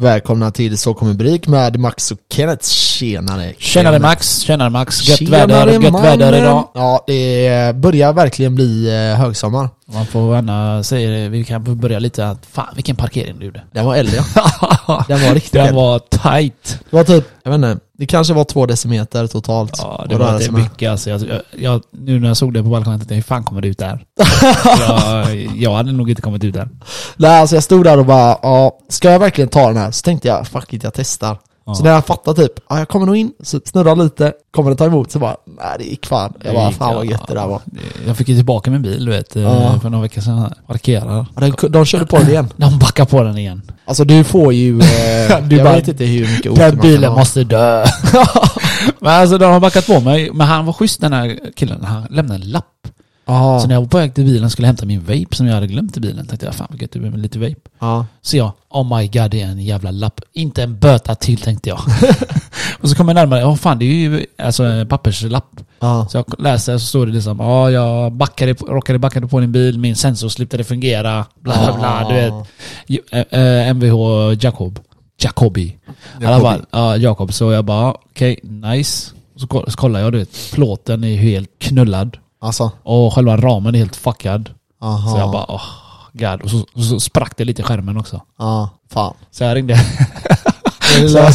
Välkomna till Så kommer Brik med Max och Kenneth. Tjenare! Tjenare. Max, tjenare Max. Gött Tjenare, väder, gött väder idag. Ja, det börjar verkligen bli eh, högsommar. Man får gärna säga, vi kan börja lite att fan vilken parkering du gjorde. Den var eldig. Den var riktigt Den var tight. Det var typ, jag vet inte, det kanske var två decimeter totalt. Ja, det var inte mycket alltså. Jag, jag, jag, nu när jag såg det på balkongen tänkte jag, hur fan kommer det ut där? jag, jag hade nog inte kommit ut där. Nej, alltså jag stod där och bara, ja, ska jag verkligen ta den här? Så tänkte jag, fuck it, jag testar. Ja. Så när jag fattade typ, ja jag kommer nog in, så snurrar lite, kommer det ta emot, så bara, nej det gick fan. Jag bara, fan vad gött det där var. Jag fick ju tillbaka min bil du vet, eh, Ja. för några veckor sedan. Parkerar. Ja, den, de körde på det igen. De backar på den igen. Alltså du får ju, eh, Du jag bara, vet inte hur mycket Den bilen måste dö. men alltså de har backat på mig. Men han var schysst den här killen. Han lämnade en lapp. Ja, Så när jag var på väg till bilen skulle hämta min vape som jag hade glömt i bilen tänkte jag fan vad gött det blir med lite vape. ja. Så jag, oh my god det är en jävla lapp. Inte en böta till tänkte jag. och så kommer jag närmare, ja fan det är ju alltså en papperslapp. ja. Så jag läser så står det liksom, ja jag backade, på- råkade backa på din bil, min sensor slutade fungera, bla bla bla, du vet. Ju- eh, eh, Mvh Jacob. Jacobi. I alla fall, ja Jacob. Så jag bara, okej, nice. Så, så kollar jag, du vet, plåten är helt knullad. Alltså, Och själva ramen är helt fuckad. aha. Så jag bara, åh, god. Och så, och så sprack det lite i skärmen också. Ja, fan. Så jag ringde.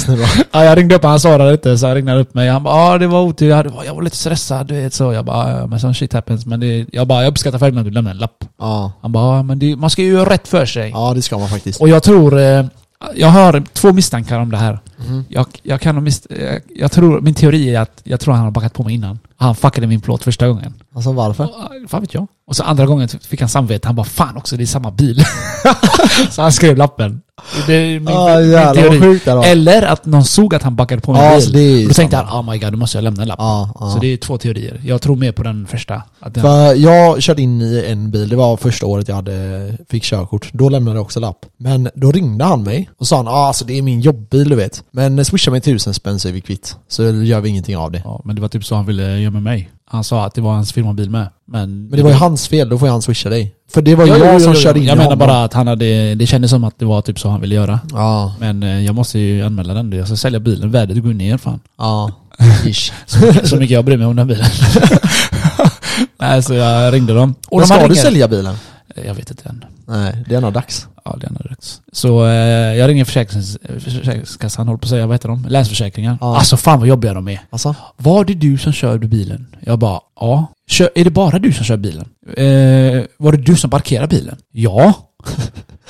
Då? ja, jag ringde upp han svarade inte. Så jag ringde upp mig. Han bara, ja det var otur. Jag, hade, jag var lite stressad, du vet så. Jag bara, ja men sån shit happens. Men det, jag bara, jag uppskattar färdigt att du lämnade en lapp. Ja. Han bara, ja men det, man ska ju göra rätt för sig. Ja, det ska man faktiskt. Och jag tror, eh, jag har två misstankar om det här. Mhm. Jag, jag kan jag, jag tror, min teori är att jag tror han har backat på mig innan. Han fuckade min plåt första gången. Alltså varför? Och, fan vet jag. Och så andra gången fick han samvete. Han bara, fan också det är samma bil. så han skrev lappen. Det är min, min jävlar teori. sjukt. Eller att någon såg att han backade på min Ja, bil. det då tänkte han, oh my god, då måste jag lämna en lapp. Ja, ja. Så det är två teorier. Jag tror mer på den första. Den, För jag körde in i en bil, det var första året jag hade, fick körkort. Då lämnade jag också lapp. Men då ringde han mig och sa han, ah, alltså det är min jobbbil du vet. Men swisha mig tusen spänn så är vi kvitt. Så gör vi ingenting av det. ja, men det var typ så han ville göra med mig. Han sa att det var hans firmabil med. Men, Men det var ju hans fel, då får ju han swisha dig. För det var Ja, jag jo, som jo, körde in Jag menar bara att han hade, det kändes som att det var typ så han ville göra. Ja, Men eh, jag måste ju anmäla den. Jag ska sälja bilen, värdet går ner fan. ja. Ish. Så mycket jag bryr mig om den bilen. Nej, så jag ringde dem. Och Men de ska du ringer- sälja bilen? Jag vet inte än. Nej, det är nog dags. Ja, det är nog rätt. Så eh, jag ringer försäkrings, Försäkringskassan, håller på att säga, vad heter de? Länsförsäkringar. Ja. Alltså fan vad jobbiga de är. Alltså? Var det du som körde bilen? Jag bara, ja. Kör, är det bara du som kör bilen? Eh, var det du som parkerade bilen? Ja.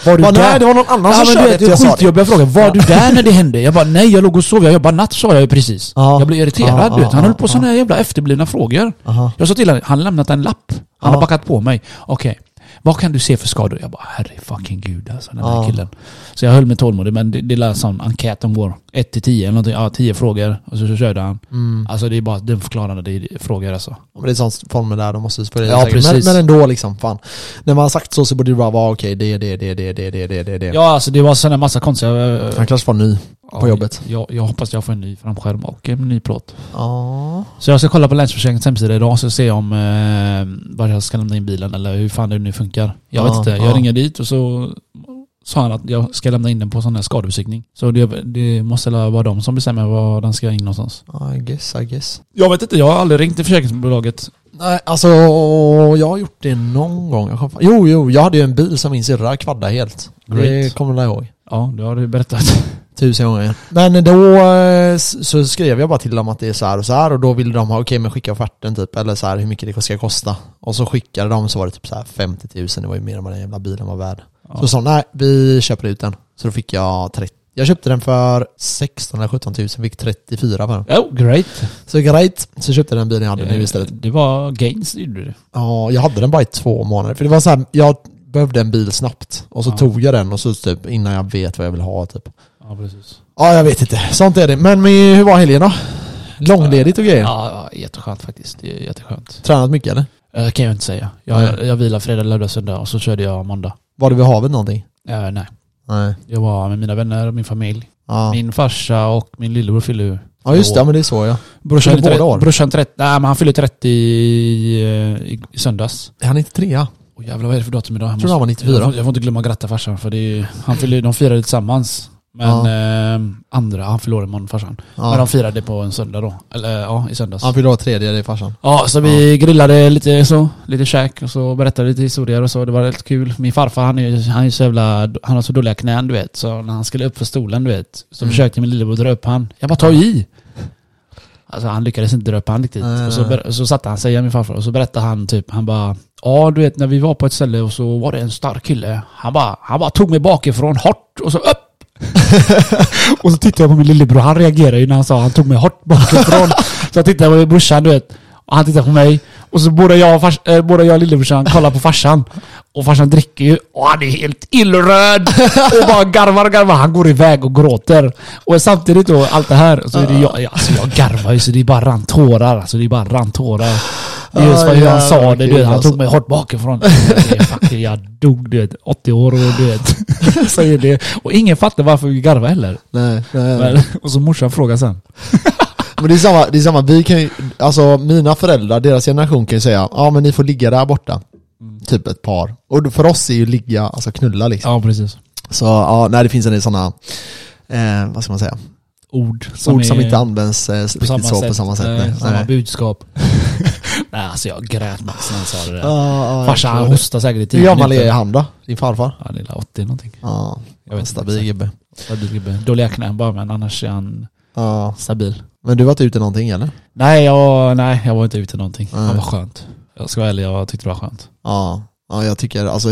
Var du Bara, där? nej, det var någon annan Ja, som körde efter det jag sa det. skitjobbiga frågor. Var Ja. du där när det hände? Jag bara, nej jag låg och sov. Jag jobbade natt sa jag ju precis. Ja. Jag blev irriterad Ja, du vet. Han höll på sådana jävla efterblivna frågor. Jag sa till honom, han har lämnat en lapp. Han har backat på mig. Okej, vad kan du se för skador? Jag bara, herre fucking gud alltså den här Ja. killen. Så jag höll mig tålmodig men det, det är en sån enkät de går. 1 till 10 eller någonting. Ja, 10 frågor. Och så, så körde han. Mm. Alltså det är bara den förklarande frågor alltså. Men det är sånt former där, de måste det Ja, säkert. men, precis. men ändå liksom, fan. När man har sagt så så borde det bara vara okej, det, det, det, det, det, det, det, det, det. Ja alltså det var sådana massa konstiga... eh, Han kanske var ny på jobbet. Jag, jag hoppas jag får en ny framskärm och en ny plåt. Ja. Så jag ska kolla på Länsförsäkringens hemsida idag och se om eh, var jag ska lämna in bilen eller hur fan det nu funkar. Jag Ja, vet inte. Jag ja. ringer dit och så sa han att jag ska lämna in den på sån här skadebesiktning. Så det, det måste vara de som bestämmer var den ska in någonstans. I guess, I guess. Jag vet inte, jag har aldrig ringt till försäkringsbolaget. Nej, alltså jag har gjort det någon gång. Jag kom, jo, jo, jag hade ju en bil som min syrra kvaddade helt. Det Great. kommer jag ihåg. Ja, det har du berättat. Tusen gånger. Men då eh, så skrev jag bara till dem att det är så här och så här och då ville de ha, okej men skicka offerten typ, eller så här hur mycket det ska kosta. Och så skickade de så var det typ så här 50 000, det var ju mer än vad den jävla bilen var värd. Ja. Så sa de, nej vi köper ut den. Så då fick jag 30. Jag köpte den för 16 eller 17 000, fick 34 för den. Oh, great. Så great, så köpte jag den bilen jag hade nu istället. Det var gains gjorde du. Ja, jag hade den bara i två månader. För det var så här, jag behövde en bil snabbt. Och så Ja. tog jag den och så typ innan jag vet vad jag vill ha typ. Ja, precis. Ja, jag vet inte. Sånt är det. Men hur var helgen då? Långledigt och grejer? Ja, ja, jätteskönt faktiskt. Det är jätteskönt. Tränat mycket eller? Uh, kan jag inte säga. Jag, jag vilar fredag, lördag, söndag och så körde jag måndag. Var du vid havet någonting? Eh, nej. Nej. Jag var med mina vänner och min familj. Ja, Min farsa och min lillebror fyller ju ja just det. Men det är så ja. Brorsan, båda år? brorsan 30, nej men han fyller 30 i, eh, i, i söndags. Är han inte trea? Åh jävlar vad är det för datum idag? Jag tror han var 94. Jag får, jag får inte glömma att gratta farsan för det är, han fyller, de firade tillsammans. Men Ja. eh, andra, han förlorade imorgon farsan. Ja. Men de firade på en söndag då. Eller ja, i söndags. Han fyllde tredje, det är farsan. Ja, så vi grillade lite så, lite käk och så berättade lite historier och så. Det var väldigt kul. Min farfar han är ju han är så jävla, han har så dåliga knän du vet. Så när han skulle upp för stolen du vet, så Mm. försökte min lillebror dra upp han. Jag bara ta i! Alltså han lyckades inte dra upp han riktigt. Nej, och så, så satte han sig, min farfar, och så berättade han typ, han bara Ja du vet när vi var på ett ställe och så var det en stark kille. Han bara, han bara tog mig bakifrån hårt och så upp! och så tittade jag på min lillebror, han reagerade ju när han sa han tog mig hårt bakifrån. så jag tittade på brorsan du vet. Och han tittade på mig. Och så både jag och, fars, äh, både jag och lillebrorsan kollar på farsan. Och farsan dricker ju och han är helt illröd. och bara garvar och garvar. Han går iväg och gråter. Och samtidigt då, allt det här. Så är det jag, ja, alltså jag garvar ju så det är bara rann tårar. Alltså det är bara rann tårar. Just Ah, för hur han sa det, du vet. Han tog mig hårt bakifrån. Fucking, jag dog du vet. 80 år och du vet. Säger det. Och ingen fattar varför vi garvar heller. Nej, nej. Men, och så morsan frågar sen. Men det är samma, det är samma, vi kan ju, alltså mina föräldrar, deras generation kan ju säga ja men ni får ligga där borta. Typ ett par. Och för oss är ju ligga, alltså knulla liksom. Ja, precis. Så ja, nej det finns en del sådana, eh, vad ska man säga, Ord ord som är- inte används eh, riktigt så på samma sätt. Nej, samma Nej. budskap. nej, alltså jag grät Max när han sa det där. Farsan han hostade säkert i tio Hur gammal minuter. är han då? Din farfar? Ja, lilla 80 någonting. Ja, inte stabil gubbe. Stabil gubbe. Dåliga knän bara, men annars är han Ja. stabil. Men du var inte ute någonting eller? Nej, jag, nej, jag var inte ute någonting. Nej. Det var skönt. Jag ska vara ärlig, jag tyckte det var skönt. Ja, ja jag tycker, alltså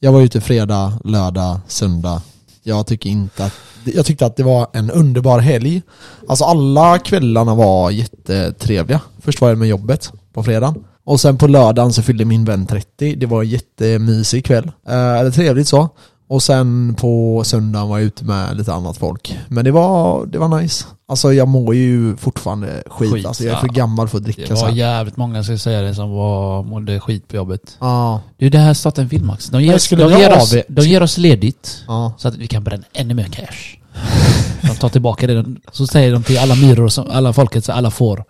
jag var ute fredag, lördag, söndag. Jag tycker inte att, jag tyckte att det var en underbar helg. Alltså alla kvällarna var jättetrevliga. Först var jag med jobbet på fredagen. Och sen på lördagen så fyllde min vän 30. Det var en jättemysig kväll. Eh, trevligt så. Och sen på söndagen var jag ute med lite annat folk. Men det var, det var nice. Alltså jag mår ju fortfarande skit. Skit, alltså jag är för gammal för att dricka Det så var här. jävligt många, ska jag säga det, som var, mådde skit på jobbet. Ja, Du, det här startar en film Max. De ger, oss, de, ger oss, de ger oss ledigt. ja. Så att vi kan bränna ännu mer cash. De tar tillbaka det. Så säger de till alla myror, som, alla folket, så alla får.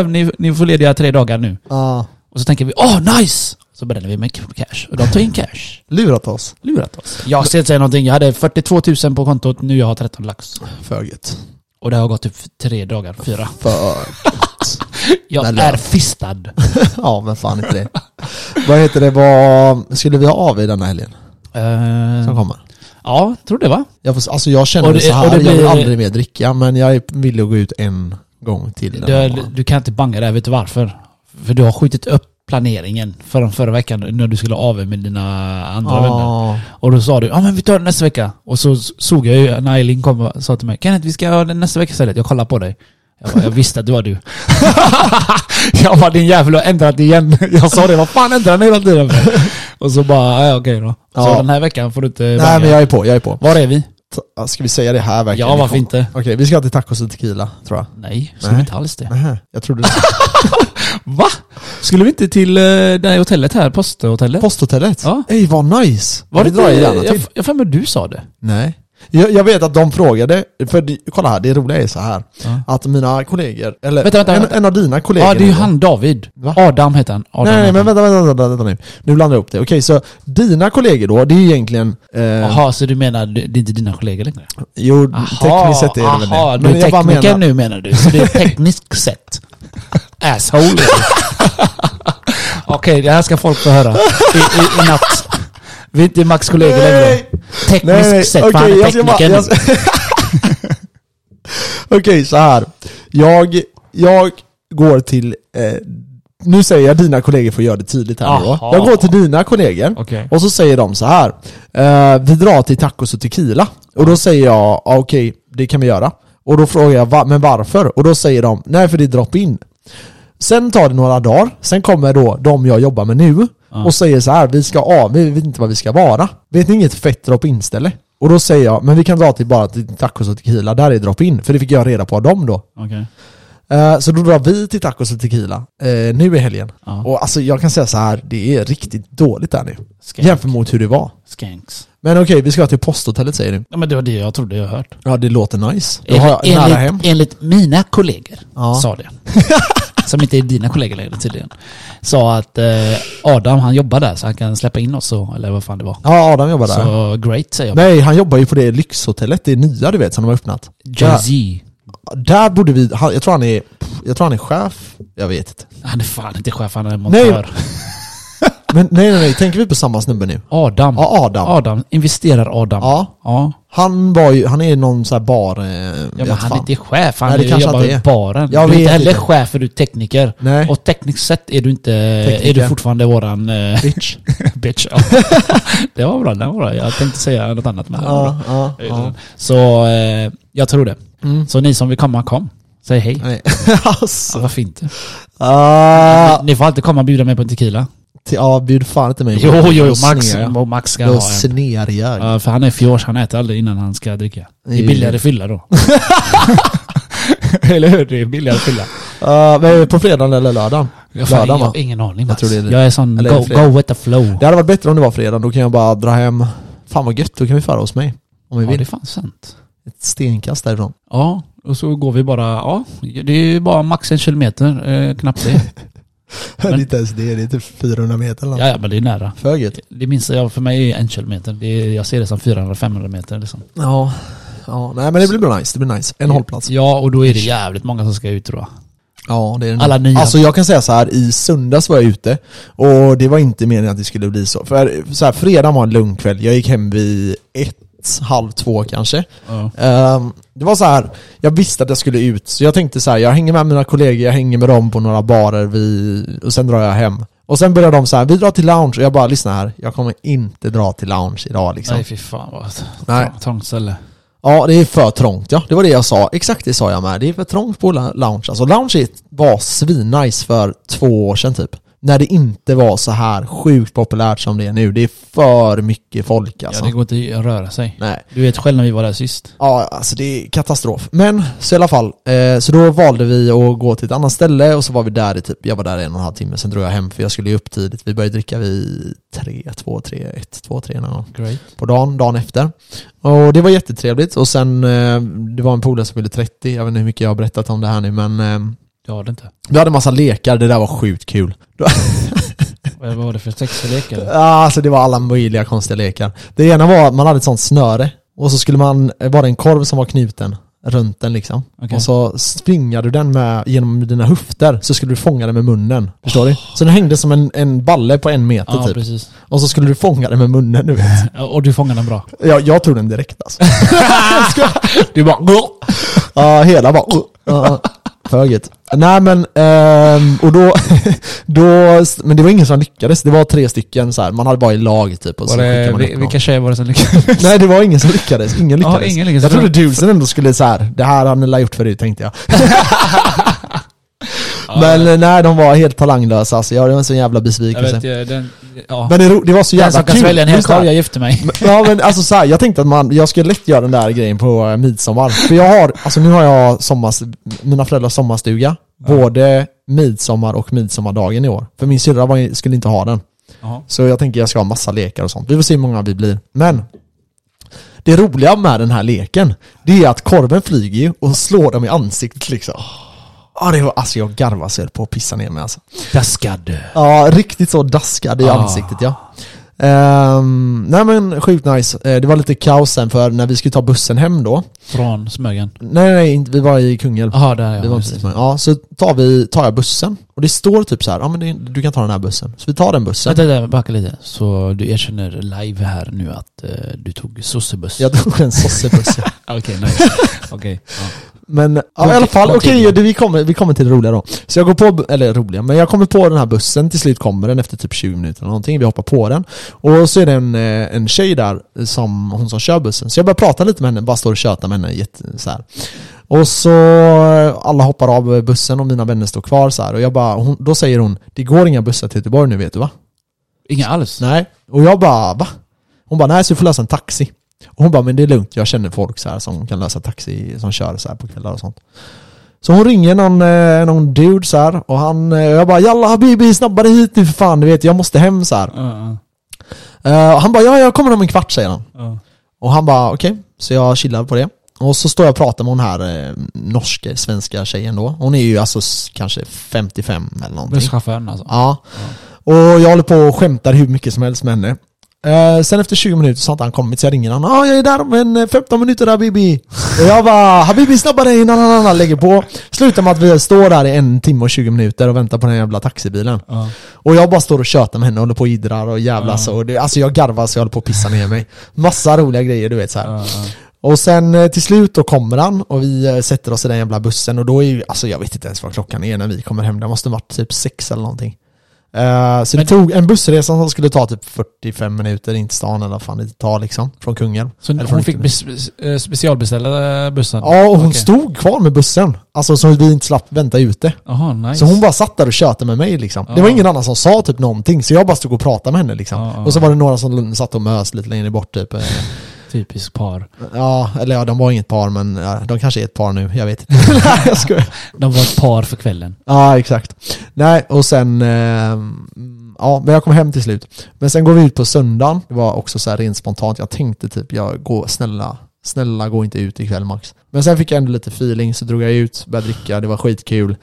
Äh, ni, ni får lediga tre dagar nu. ja. Och så tänker vi, åh nice! Så bränner vi med cash. Och de tar in cash. Lurat oss. Lurat oss. Jag ska inte säga någonting. Jag hade 42 000 på kontot, nu jag har 13 lax. För gött. Och det har gått typ tre dagar, fyra. För Jag Eller- är fistad. Ja, men fan inte det. Vad heter det, vad skulle vi ha av i denna helgen som Uh, kommer? ja, tror det va? Jag, får, alltså jag känner Och det, så här, det jag vill blir- aldrig mer dricka, men jag är villig att gå ut en gång till. Du, du kan inte banga det här, vet du varför? För du har skjutit upp planeringen förra, förra veckan när du skulle av med dina andra vänner. Ja, Och då sa du, ja men vi tar det nästa vecka. Och så såg jag ju när Eileen kom och sa till mig, Kenneth vi ska ha det nästa vecka istället. Jag kollar på dig. Jag, bara, jag visste att det var du. jag bara, din jävel har ändrat igen. Jag sa det, vad fan ändrar ni hela tiden? Och så bara, ja okej då. Så Ja. den här veckan får du inte Nej men jag är på, jag är på. Var är vi? Ska vi säga det här verkligen? Ja, varför inte? Okej, vi ska till tacos och tequila, tror jag. Nej, ska Nej. vi inte alls det. Nähä, jag trodde det. Va? Skulle vi inte till eh, det här hotellet här, posthotellet? Posthotellet? Ja. Ey vad nice! Var det drar jag gärna jag, till. jag för mig du sa det. Nej. Jag, jag vet att de frågade, för kolla här, det roliga är så här Ja. att mina kollegor, eller Vänta, vänta, en, vänta. en av dina kollegor Ja, det är ju han David. Va? Adam heter han. Adam Nej, nej men vänta, vänta, vänta, vänta nu. Nu blandar jag upp det. Okej, så dina kollegor då, det är egentligen... Eh, Jaha, så du menar det är inte dina kollegor längre? jo, tekniskt sett är det väl aha, det. du är tekniker menar... nu menar du? Så det är tekniskt sett? Asshole. Okej, det här ska folk få höra i, i, i natt. Vi är inte Max kollegor längre. Tekniskt nej, sett, okej, han är jag tekniker nu. Okej, så här. Jag, jag går till... Eh, nu säger jag dina kollegor får göra det tydligt här nu då. Jag går till dina kollegor Okej. och så säger de så här. Eh, vi drar till tacos och tequila. Och då säger jag, ah, okej, det kan vi göra. Och då frågar jag, va, men varför? Och då säger de, nej för det är drop-in. Sen tar det några dagar, sen kommer då de jag jobbar med nu Ja. och säger så här, vi ska av, vi vet inte vad vi ska vara. Vet ni inget fett drop-in ställe? Och då säger jag, men vi kan dra till bara till tacos och tequila, där är drop-in. För det fick jag reda på av dem då. Okej. Eh, så då drar vi till tacos och tequila, eh, nu i helgen. Ja. Och alltså jag kan säga så här, det är riktigt dåligt där nu. Skank. Jämfört mot hur det var. Skanks. Men okej, vi ska till posthotellet säger du. Ja, men det var det jag trodde jag hört. Ja, det låter nice. Då har jag Enligt, nära hem. enligt, enligt mina kollegor Ja. sa det. som inte är dina kollegor längre tydligen, sa att eh, Adam han jobbar där så han kan släppa in oss så, eller vad fan det var. Ja, Adam jobbar där. Så great säger jag. Nej, han jobbar ju på det lyxhotellet, det nya du vet som de har öppnat. Jay-Z. Där borde vi, han, jag tror han är, jag tror han är chef, jag vet inte. Han är fan inte chef, han är montör. Men nej nej nej, tänker vi på samma snubbe nu? Adam. Ja, Adam. Adam. Investerar Adam. Ja, Ja. han var ju, han är någon sån här bar... Eh, Ja, vet men han fan. är inte chef, han Nej, det är kanske jobbar inte är. baren. Jag du är vet inte heller inte. chef för du är tekniker. Nej. Och tekniskt sett är du inte, är Tekniker. du fortfarande våran eh, Bitch. bitch. Ja. det var bra, det var bra. Jag tänkte säga något annat men det var bra. Ja, ja, ja. Så eh, jag tror det. Mm. Så ni som vill komma, kom. Säg hej. Nej. Ja, alltså. vad fint. Ah, Ni får alltid komma och bjuda mig på en tequila. Till, ja, bjud fan inte mig. Jo, jo, jo. Max, och Max ska Då ha en. snear jag. Ja, för han är fjårs, han äter aldrig innan han ska dricka. Det är billigare fylla då. eller hur? Det är billigare fylla. Uh, men på fredagen eller lördagen? Jag, fan, Lördagen har ingen aning Jag tror det är det. Jag är sån Eller go, go with the flow. Det hade varit bättre om det var fredag, då kan jag bara dra hem. Fan vad gött, då kan vi föra hos mig. Om vi Ja, vill. det är fan sant. Ett stenkast därifrån. Ja, och så går vi bara, ja, det är ju bara max en kilometer, eh, knappt det. det är inte ens det, det är typ 400 meter eller Ja, ja, men det är nära. För gött. Det minsta jag, för mig är en kilometer. Det är, jag ser det som 400-500 meter liksom. Ja. ja. Nej men det blir bra nice, det blir nice. En hållplats. Ja, och då är det jävligt många som ska ut tror jag. Ja, det är Alla nya. Alltså jag kan säga så här, i söndags var jag ute och det var inte meningen att det skulle bli så. För så här, fredag var en lugn kväll, jag gick hem vid ett, halv två kanske. Ja. Ehm, det var så här, jag visste att jag skulle ut, så jag tänkte så här, jag hänger med mina kollegor, jag hänger med dem på några barer vi, och sen drar jag hem. Och sen började de så här, vi drar till lounge, och jag bara lyssna här, jag kommer inte dra till lounge idag liksom. Nej fy fan vad trångt ställe. Ja, det är för trångt ja. Det var det jag sa. Exakt det sa jag med. Det är för trångt på lounge. Alltså lounge var svinnice för två år sedan typ. När det inte var så här sjukt populärt som det är nu. Det är för mycket folk alltså. Ja, det går inte att röra sig. Nej. Du vet själv när vi var där sist. Ja, alltså det är katastrof. Men, så i alla fall. Eh, så då valde vi att gå till ett annat ställe och så var vi där i typ, jag var där en och en halv timme, sen drog jag hem för jag skulle ju upp tidigt. Vi började dricka vid tre, två, tre, ett, två, tre någon gång Great. på dagen, dagen efter. Och det var jättetrevligt och sen, eh, det var en polare som fyllde 30, jag vet inte hur mycket jag har berättat om det här nu men eh, Jag har det inte. vi hade massa lekar, det där var sjukt kul. Vad var det för sexlekar? Ja, alltså det var alla möjliga konstiga lekar. Det ena var att man hade ett sånt snöre och så skulle man, var det en korv som var knuten runt den liksom. Okej. Och så springade du den med, genom dina höfter så skulle du fånga den med munnen. Förstår du? Så den hängde som en, en balle på en meter Ja, typ. precis. Och så skulle du fånga den med munnen du vet. Ja, Och du fångade den bra. Jag, jag tog den direkt alltså. Du bara Ja, hela bara... Ja, gött. Nej men, ehm, och då, då, men det var ingen som lyckades. Det var tre stycken så här. man hade bara i lag typ. Och så det, vi- vilka tjejer var det som lyckades? Nej det var ingen som lyckades, ingen Ja, lyckades. ingen lyckades. Jag trodde dusen ändå skulle så här. det här har ni la gjort förut tänkte jag. Men nej, de var helt talanglösa alltså. Jag var en sån jävla Jag besvikelse. vet, jag- den, ja. Men det, det var så Den jävla som kan kul. svälja en hel det korv, jag gifte mig. Men- Ja men alltså så här, jag tänkte att man, jag skulle lätt göra den där grejen på eh, midsommar. För jag har, alltså nu har jag sommars, mina föräldrars sommarstuga. Både midsommar och midsommardagen i år. För min syrra skulle inte ha den. Jaha. Så jag tänker jag ska ha massa lekar och sånt. Vi får se hur många vi blir. Men det roliga med den här leken, det är att korven flyger ju och slår dem i ansiktet liksom. Ja, det var, alltså jag garvade så jag på att pissa ner mig alltså. Daskad. Ja, riktigt så daskad i Ah. ansiktet ja. Ehm, nej men sjukt nice. Eh, det var lite kaos sen för när vi skulle ta bussen hem då. Från Smögen. Nej nej, inte, vi var i Kungälv. Jaha, där ja. Vi var precis. Ja, så tar, vi, tar jag bussen och det står typ så här, ja men det, du kan ta den här bussen. Så vi tar den bussen. Vänta, vänta, backa lite. Så du erkänner live här nu att eh, du tog sossebuss? Jag tog en sossebuss. ja. Okej, nice. Okej. ja. Men ja, i alla fall, okej, det- vi, kommer, vi kommer till det roliga då. Så jag går på, eller roliga, men jag kommer på den här bussen, till slut kommer den efter typ 20 minuter eller någonting, vi hoppar på den. Och så är det en, eh, en tjej där, som, hon som kör bussen. Så jag börjar prata lite med henne, bara står och tjötar med henne jätte, så här. Och så, alla hoppar av bussen och mina vänner står kvar så här. Och jag bara, hon, då säger hon, det går inga bussar till Göteborg nu vet du va? Inga alls? Nej. Och jag bara, va? Hon bara, nej så du får lösa en taxi. Och hon bara, men det är lugnt, jag känner folk så här som kan lösa taxi, som kör så här på kvällar och sånt. Så hon ringer någon, eh, någon dude så här och han, eh, jag bara, jalla habibi snabbare hit nu för fan, du vet jag måste hem så här. Ja, Eh, och han bara, ja jag kommer om en kvart säger han. ja, ja. Och han bara, okej, så jag chillar på det. Och så står jag och pratar med hon här eh, norske, svenska tjejen då. Hon är ju alltså kanske 55 eller någonting. Busschauffören alltså. Ja. Och jag håller på och skämtar hur mycket som helst med henne. Eh, sen efter 20 minuter så har han kommit så jag ringer honom. Ja, ah, jag är där om en eh, 15 minuter Habibi. Och jag bara, Habibi snabbare innan han annan lägger på. Slutar med att vi står där i en timme och 20 minuter och väntar på den jävla taxibilen. Ja. Och jag bara står och tjötar med henne håller på och idrar och jävlas och det, Alltså jag garvar så jag håller på att pissa ner mig. Massa roliga grejer du vet så ja. Och sen eh, till slut då kommer han och vi eh, sätter oss i den jävla bussen och då är ju, alltså jag vet inte ens vad klockan är när vi kommer hem. Det måste varit typ sex eller någonting. Eh, så det Men- tog en bussresa som skulle ta typ 45 minuter in till stan eller vad fan det tar liksom. Från Kungälv. Så Eller hon fick eh, specialbeställa bussen? Ja, och hon Okej. stod kvar med bussen. Alltså så vi inte slapp vänta ute. Jaha, nice. Så hon bara satt där och tjötade med mig liksom. Det var ingen annan som sa typ någonting, så jag bara stod och pratade med henne liksom. Ja. Och så var det några som satt och mös lite längre bort typ. Eh, Typisk par. Ja, eller ja, de var inget par men ja, de kanske är ett par nu, jag vet inte. Nej, jag skojar. De var ett par för kvällen. Ja, exakt. Nej, och sen... Eh, ja, men jag kom hem till slut. Men sen går vi ut på söndagen. Det var också så här rent spontant. Jag tänkte typ, jag går, snälla, snälla gå inte ut ikväll Max. Men sen fick jag ändå lite feeling, så drog jag ut, började dricka, det var skitkul.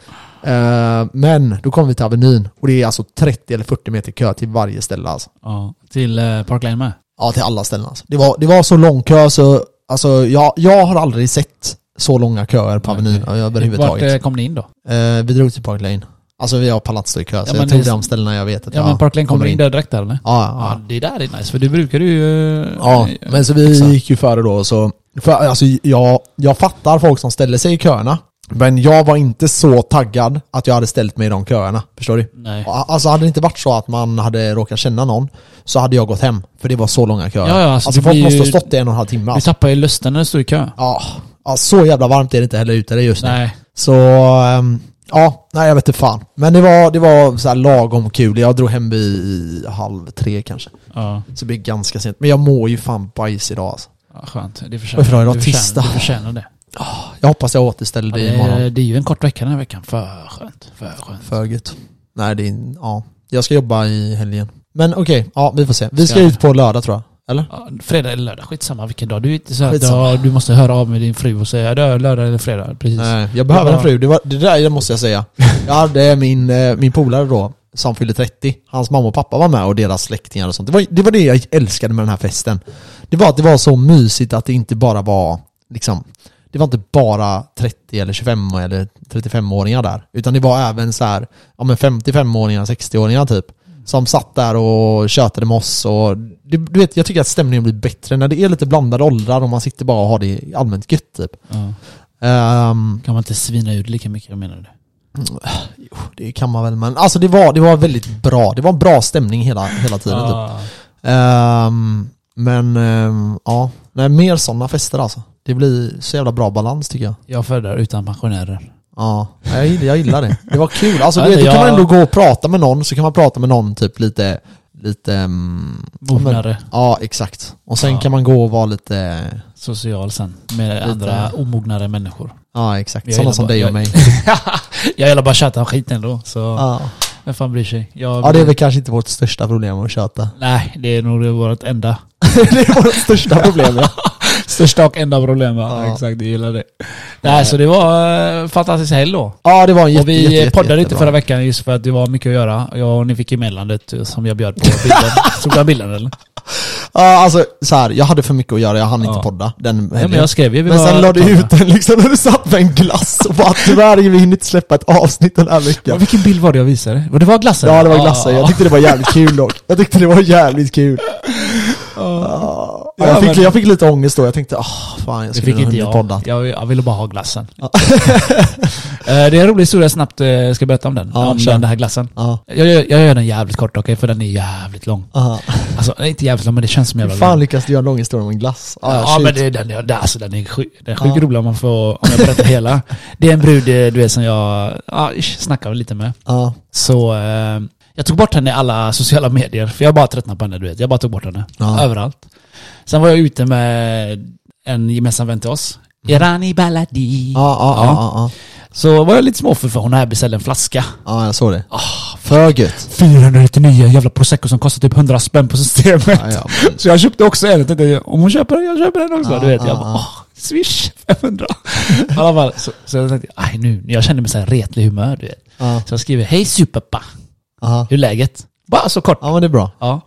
Eh, men då kom vi till Avenyn och det är alltså 30 eller 40 meter kö till varje ställe alltså. Ja. Till eh, Park Lane med? Ja, till alla ställen alltså. Det var, det var så lång kö så, alltså jag, jag har aldrig sett så långa köer på Avenyn överhuvudtaget. Vart eh, kom ni in då? Eh, vi drog till Park Lane. Alltså vi har stå i kö, så Ja, jag tog det- de ställena jag vet att Ja jag men Park Lane kommer in där direkt där eller? Ja, Ja, ja. det där är nice för du brukar ju... eh, ja. men så vi gick ju före då så, för alltså jag, jag fattar folk som ställer sig i köerna, men jag var inte så taggad att jag hade ställt mig i de köerna, förstår du? Nej. Alltså hade det inte varit så att man hade råkat känna någon, så hade jag gått hem, för det var så långa köer. Ja, ja, alltså, alltså folk måste ha stått i en och en halv timme Du alltså. tappar ju lusten när du står i kö. Ja, ja, så jävla varmt är det inte heller ute just nu. Nej. Så, ehm, ja, nej jag vet inte fan. Men det var, det var så lagom kul. Jag drog hem vid halv tre kanske. Ja. Så det blir ganska sent. Men jag mår ju fan bajs idag alltså. Ja skönt. Det Vad är det för dag idag? du Tisdag. förtjänar, du förtjänar det. Jag hoppas jag återställer Ja, det det, imorgon. det är ju en kort vecka den här veckan. För skönt. För skönt. För gött. Nej det är, ja. Jag ska jobba i helgen. Men okej, ja vi får se. Vi ska Ska- ut på lördag tror jag. Eller? Ja, fredag eller lördag, skitsamma vilken dag. Du är inte så att du, måste höra av med din fru och säga lördag eller fredag. Precis. Nej, jag behöver en fru. Det, var, det där måste jag säga. Jag hade min, eh, min polare då, som fyllde 30. Hans mamma och pappa var med och deras släktingar och sånt. Det var, det var det jag älskade med den här festen. Det var att det var så mysigt att det inte bara var liksom det var inte bara 30 eller 25 eller 35-åringar där. Utan det var även så här, ja men 55-åringar, 60-åringar typ. Som satt där och tjötade med oss och det, du vet, jag tycker att stämningen blir bättre när det är lite blandade åldrar och man sitter bara och har det allmänt gött typ. Ja. Ehm, Kan man inte svina ut lika mycket, menar du? Jo, det kan man väl men alltså det var, det var väldigt bra. Det var en bra stämning hela, hela tiden typ. Ja. Ehm, Men ehm, ja, nej, mer sådana fester alltså. Det blir så jävla bra balans tycker jag. Jag föredrar utan pensionärer. Ja, jag gillar, jag gillar det. Det var kul. Alltså du vet, då kan man ändå gå och prata med någon, så kan man prata med någon typ lite, lite... mm, ja, men- Mognare. Ja, exakt. Och sen Ja. kan man gå och vara lite... Social sen. Med andra omognare människor. Ja, exakt. Jag Sådana gillar som bara- dig och jag- mig. jag gillar bara tjata om skit ändå. Så Ja. Vem fan bryr sig? Jag, ja, det är väl kanske inte vårt största problem att köta. Nej, det är nog vårt enda. det är vårt största problem ja. Största och enda problem ja. Ja. Exakt, jag gillar det. Nej, så det var uh, fantastisk helg då. Ja, det var en jätte, och vi jätte, jätte, poddade inte förra veckan just för att det var mycket att göra. Jag och ni fick ju meddelandet eh, som jag bjöd på bilden. Såg du bilden eller? Ja, alltså så här, jag hade för mycket att göra, jag hann Ja. inte podda den Ja, men jag skrev ju. Men sen la du ut den liksom när du satt med en glass och bara tyvärr, vi hinner inte släppa ett avsnitt den här Ja, veckan. vilken bild var det jag visade? Det var glassen? Ja, det var glassen. Jag Ja. tyckte det var jävligt kul dock. Jag tyckte det var jävligt kul. Ja, Ja, jag, fick, jag fick lite ångest då, jag tänkte ah fan jag skulle fick ha inte hunnit jag. podda. jag. Jag ville bara ha glassen. Eh, det är en rolig historia snabbt, eh, ska jag berätta om den? Ja, om den här glassen. Ja. Jag, gör- jag gör den jävligt kort okej, för den är jävligt lång. Aha. Alltså, den inte jävligt lång men det känns som jävla fan lång. lyckas du göra en lång historia om en glass? Ah, Ja, shit. men det, den, är- det, alltså, den är sjukt den är sjuk rolig om man får, om jag berättar hela. Det är en brud eh, du vet som jag ja, ish, snackade lite med. Så eh, jag tog bort henne i alla sociala medier, för jag bara tröttnade på henne du vet. Jag bara tog bort henne. Ja. Överallt. Sen var jag ute med en gemensam vän till oss. Irani Baladi. Ja, ja, ja, ja, ja. Så var jag lite småfull för hon hade beställt en flaska. ja, jag såg det. Ah, För gött. 499 jävla prosecco som kostar typ 100 spänn på systemet. Ja, ja, men- Så jag köpte också en. Jag tänkte om hon köper den, jag köper den också. Ja, du vet, jag ja, bara, åh, Swish 500. I alla fall, så, så jag tänkte, aj nu, jag kände mig så här retlig humör du vet. Så jag skriver, hej superpa, Aha. hur är läget? Bara så kort. ja men det är bra. Ja.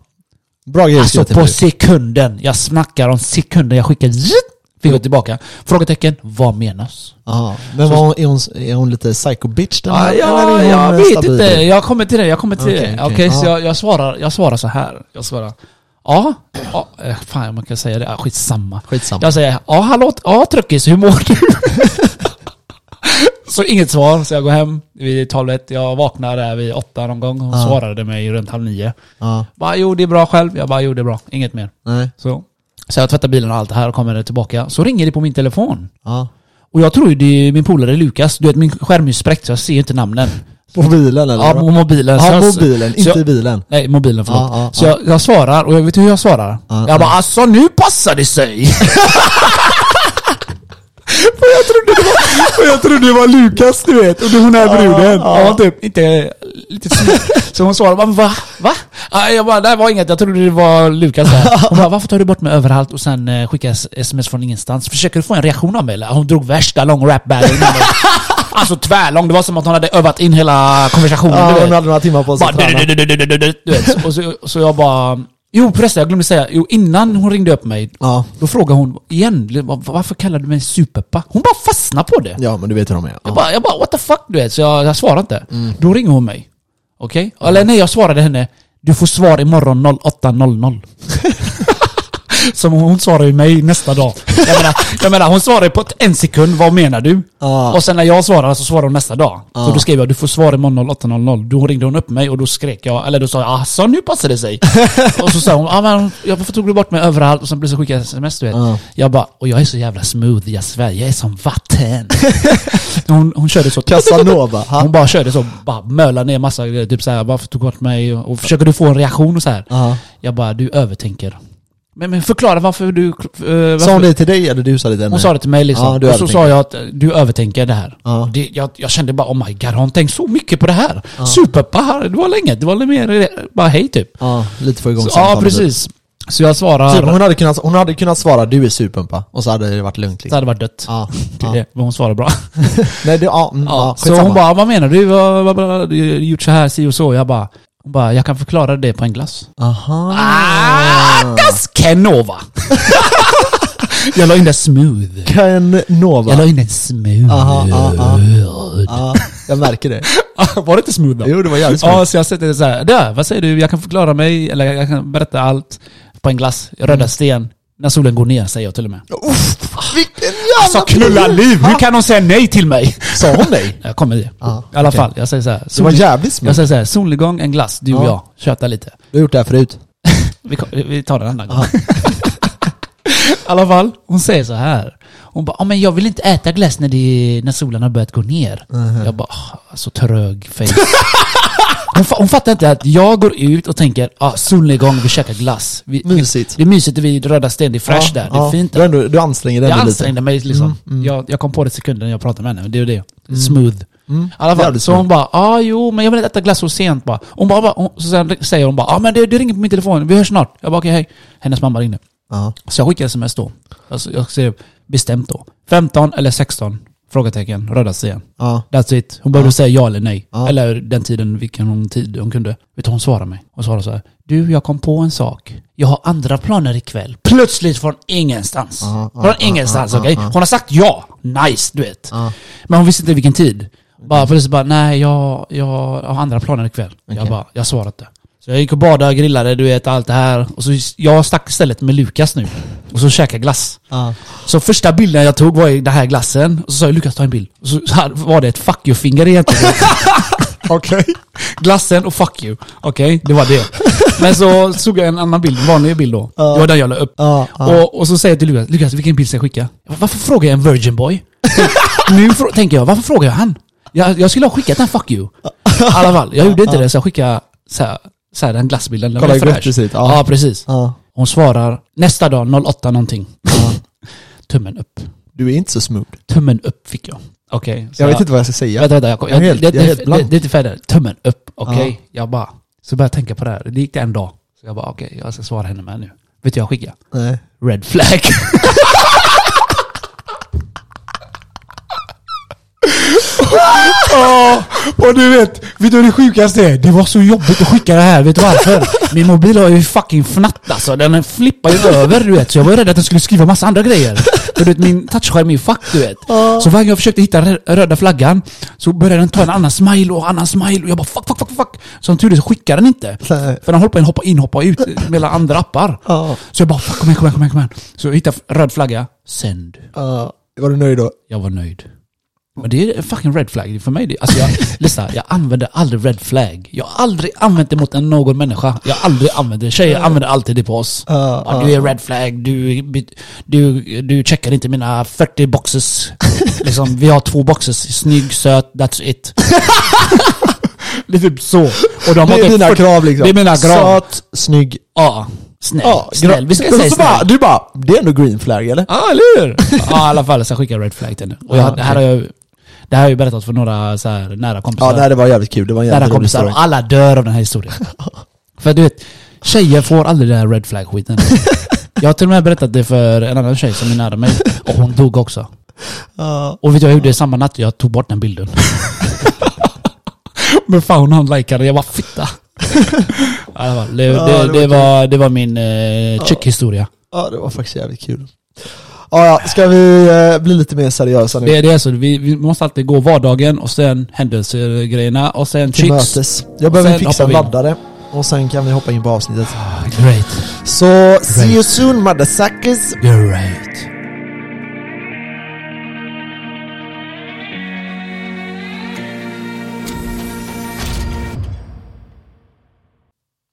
Bra grejer Alltså på sekunden, jag snackar om sekunden, jag skickar zzt, fick jag tillbaka. Frågetecken, vad menas? Aha. Men var hon, är, hon, är hon lite psycho bitch den Ja, här, ja, eller jag vet stabil? inte. Jag kommer till det. Jag kommer till Okej, det. okej. Okej, så Ja. jag, jag, svarar, jag svarar så här. Jag svarar Ja, ja eh, fan man kan säga det. Ja, skitsamma. Skitsamma. Jag säger ja, hallå, ja truckis, hur mår du? så inget svar, så jag går hem vid 12 Jag vaknar där vid åtta någon gång. Hon Ja. svarade mig runt halv nio. Ja, Bara, jo det är bra själv. Jag bara, jo det är bra. Inget mer. nej. Så, så jag tvättar bilen och allt det här och kommer tillbaka. Så ringer det på min telefon. Ja. Och jag tror ju det är min polare Lukas. Du vet min skärm är spräckt så jag ser inte namnen. På bilen eller? Ja, på mobilen. Ja, mobilen, inte jag- i bilen. Nej, mobilen förlåt. Ja, ja, så ja. Jag, jag svarar, och jag vet hur jag svarar. Ja, jag bara alltså nu passar det sig! För jag trodde det var, jag trodde det var Lukas du vet, och det- hon är bruden. ja. Ja, typ inte lite snygg. Så hon svarade bara va? Va? Ja, Jag bara, det var inget, jag trodde det var Lukas där. Hon bara, varför tar du bort mig överallt och sen eh, skickar sms från ingenstans? Försöker du få en reaktion av mig eller? Hon drog värsta lång rap battle. Alltså tvärlång, det var som att hon hade övat in hela konversationen. Ja, hon hade några timmar på sig att träna. Och så jag bara... Jo förresten, jag glömde säga. Jo, innan hon ringde upp mig, Ja. då frågade hon igen, varför kallar du mig superpa? Hon bara fastnade på det. ja, men du vet hur de är. Jag, Ja. bara, jag bara, what the fuck du vet. Så jag, jag svarade inte. Mm. Då ringer hon mig. Okej? Eller nej, jag svarade henne, du får svar imorgon 08.00. Som hon svarade mig nästa dag. Jag menar, jag menar hon svarade på en sekund, vad menar du? Ja. Och sen när jag svarade så svarade hon nästa dag. Så Ja. då skrev jag du får svar imorgon 08.00. Då ringde hon upp mig och då skrek jag, eller då sa jag alltså nu passar det sig. och så sa hon, ah, men jag tog du bort mig överallt? Och sen plötsligt skickade jag sms du vet. Ja. Jag bara, och jag är så jävla smooth, jag svär, jag är som vatten. hon, hon körde så Casanova. Hon bara körde så, bara mölade ner massa grejer, typ såhär, varför tog du bort mig? Och försöker du få en reaktion och så här. Ja. Jag bara, du övertänker. Men, men förklara varför du... eh, varför, Sa hon det till dig eller du sa det till henne? hon sa det till mig liksom. Ja, du och så sa jag att du övertänker det här. Ja. Det, jag, jag kände bara oh my god, har hon tänkt så mycket på det här? Superpa, det var länge, det var lite mer, bara hej typ. Ja, lite få igång Så, ja samtalet. precis. Så jag svarar, Typ, hon, hade kunnat, hon hade kunnat svara du är superpumpa och så hade det varit lugnt det liksom. hade varit dött. Ja. Det ja. det, men hon svarar bra. Nej, det, ja, mm, Ja, ja, så hon bara, vad menar du? Vad, vad, vad, du har gjort så här, si och så. Jag bara, hon bara, jag kan förklara det på en glass. Aha. Ah, das Kenova! jag la in det smooth. Canova. Jag la in det smooth. Aha, ja, ja. Ja, jag märker det. Var det inte smooth då? Jo, det var jävligt smooth. Ja, så jag sätter det så här. Där, vad säger du? Jag kan förklara mig, eller jag kan berätta allt på en glass. Röda Mm. sten. När solen går ner, säger jag till och med. Uff, vilken Alltså jävla knulla liv! Hur kan hon säga nej till mig? Sa hon nej? Jag kommer i det. Ja, I alla okej. fall, jag säger så här. Det var Sol, jävligt jag smooth. säger så här, solnedgång, en glass, du och Ja. jag. Köta lite. Du har gjort det här förut. Vi, vi tar den en annan gång. I alla fall, hon säger så här. Hon bara, "Ja, men jag vill inte äta glass när, det, när solen har börjat gå ner. Mhm. Jag bara, "Ah, så trög face. hon, hon fattar inte att jag går ut och tänker, ah, solnedgång, vi käkar glass. Vi, vi, Mysigt. det är mysigt vid Röda Sten, det är fresh där, det är fint Du, där. ändå, du anstränger dig Jag ansträngde mig liksom. Mm, mm. Jag, jag kom på det sekunden jag pratade med henne, det är det. Smooth. Mm. Alla fall, så hon bara ah, jo men jag vill inte äta glass så sent bara. Hon bara, bara hon, så sen säger hon bara ah, men det, det ringer på min telefon, vi hörs snart. Jag bara okej hej. Hennes mamma ringde. Ja. Så jag skickade sms då. Alltså, jag skrev bestämt då. 15 eller 16? Frågetecken, röda sten. Ja. That's it. Hon behövde säga ja eller nej. Eller den tiden, vilken hon tid hon kunde. Vet du, hon svarade mig. Hon svarade så här. Du, jag kom på en sak. Jag har andra planer ikväll. Plötsligt från ingenstans. Från ingenstans, okej? ja. Hon har sagt ja. Nice, du vet. Men hon visste inte vilken tid. Bara plötsligt bara, nej jag, jag har andra planer ikväll. Jag Okej. bara, jag svarade inte. Så jag gick och badade, grillade, du vet allt det här. Och så jag stack istället med Lukas nu. Och så käkade glass. Ja. Så första bilden jag tog var i den här glassen. Och så sa jag Lukas ta en bild. Och så var det ett fuck you-finger egentligen. Okej. Glassen och fuck you. Okej, det var det. Men så såg jag en annan bild, en vanlig bild då. Ja. Det var den jag la upp. Ja. Ja. Och, och så säger jag till Lukas, Lukas vilken bild ska jag skicka? Varför frågar jag en virgin boy? nu tänker jag, varför frågar jag han? Jag, jag skulle ha skickat den fuck you. I alla fall, jag gjorde inte det så jag skickade så här, så här, den glassbilden. Den Kolla var fräsch. gott. Ja. Ja, precis. Ja. Hon svarar nästa dag 08 någonting. Tummen upp. Du är inte så smooth. Tummen upp fick jag. Okej. så Jag vet inte vad jag ska säga. Vänta, vänta. Jag, Jag är helt- det, jag är helt det, blank. det är inte färdigt. Tummen upp. Okej. Jag bara... Så började jag tänka på det här. Det gick en dag. Så jag bara okej, jag ska svara henne med nu. Vet du vad jag skickade? Nej. Red flag. Ja, och du vet, vet du vad det sjukaste är? Det var så jobbigt att skicka det här, vet du varför? Min mobil har ju fucking fnatt alltså, den flippar ju över du vet. Så jag var ju rädd att den skulle skriva massa andra grejer. För du vet, min touchskärm är ju fuck du vet. Så varje gång jag försökte hitta rö- röda flaggan så började den ta en annan smile och annan smile och jag bara fuck, fuck, fuck, fuck. Som tur är så skickar den inte. Nej. För den håller på att hoppa in, hoppa ut mellan andra appar. Så jag bara fuck, kom igen, kom igen, kom igen. Så jag hittade röd flagga, send. Ja, var du nöjd då? Jag var nöjd. Men det är en fucking red flag för mig. Alltså jag, lyssna, jag använder aldrig red flag. Jag har aldrig använt det mot en någon människa. Jag har aldrig använt det. Tjejer använder alltid det på oss. Ja, Ja, du är red flag, du, du, du checkar inte mina 40 boxes. liksom, vi har två boxes, snygg, söt, that's it. det är typ så. Och de har Det är dina 40 krav liksom. Det är mina krav. Söt, snygg. Ja, snäll. Ja, snäll. Vi ska säga så bara, snäll. Du bara, det är ändå green flag eller? Ja, eller hur? Ja, i alla fall. Så jag skickar red flag till henne. Och jag, här har jag det här har jag berättat för några så här, nära kompisar. Ja, det var jävligt kul. Det var en nära jävligt rolig kompisar. Och alla dör av den här historien. för du vet, tjejer får aldrig den här red flag skiten. jag har till och med berättat det för en annan tjej som är nära mig. Och hon dog också. Ja. Och vet du vad jag gjorde samma natt? Jag tog bort den bilden. Men fan hon likade Jag var fitta. Det, det, det det, var var, det var min eh, chick-historia. ja, det var faktiskt jävligt kul. Ja, ja, ska vi eh, bli lite mer seriösa nu? Det, det är så, vi, vi måste alltid gå vardagen och sen händelsergrejerna och sen Till chicks. mötes. Jag behöver Sen fixa en hoppar vi in. laddare. Och sen kan vi hoppa in på avsnittet. Great. Så, see you soon motherfuckers! Great.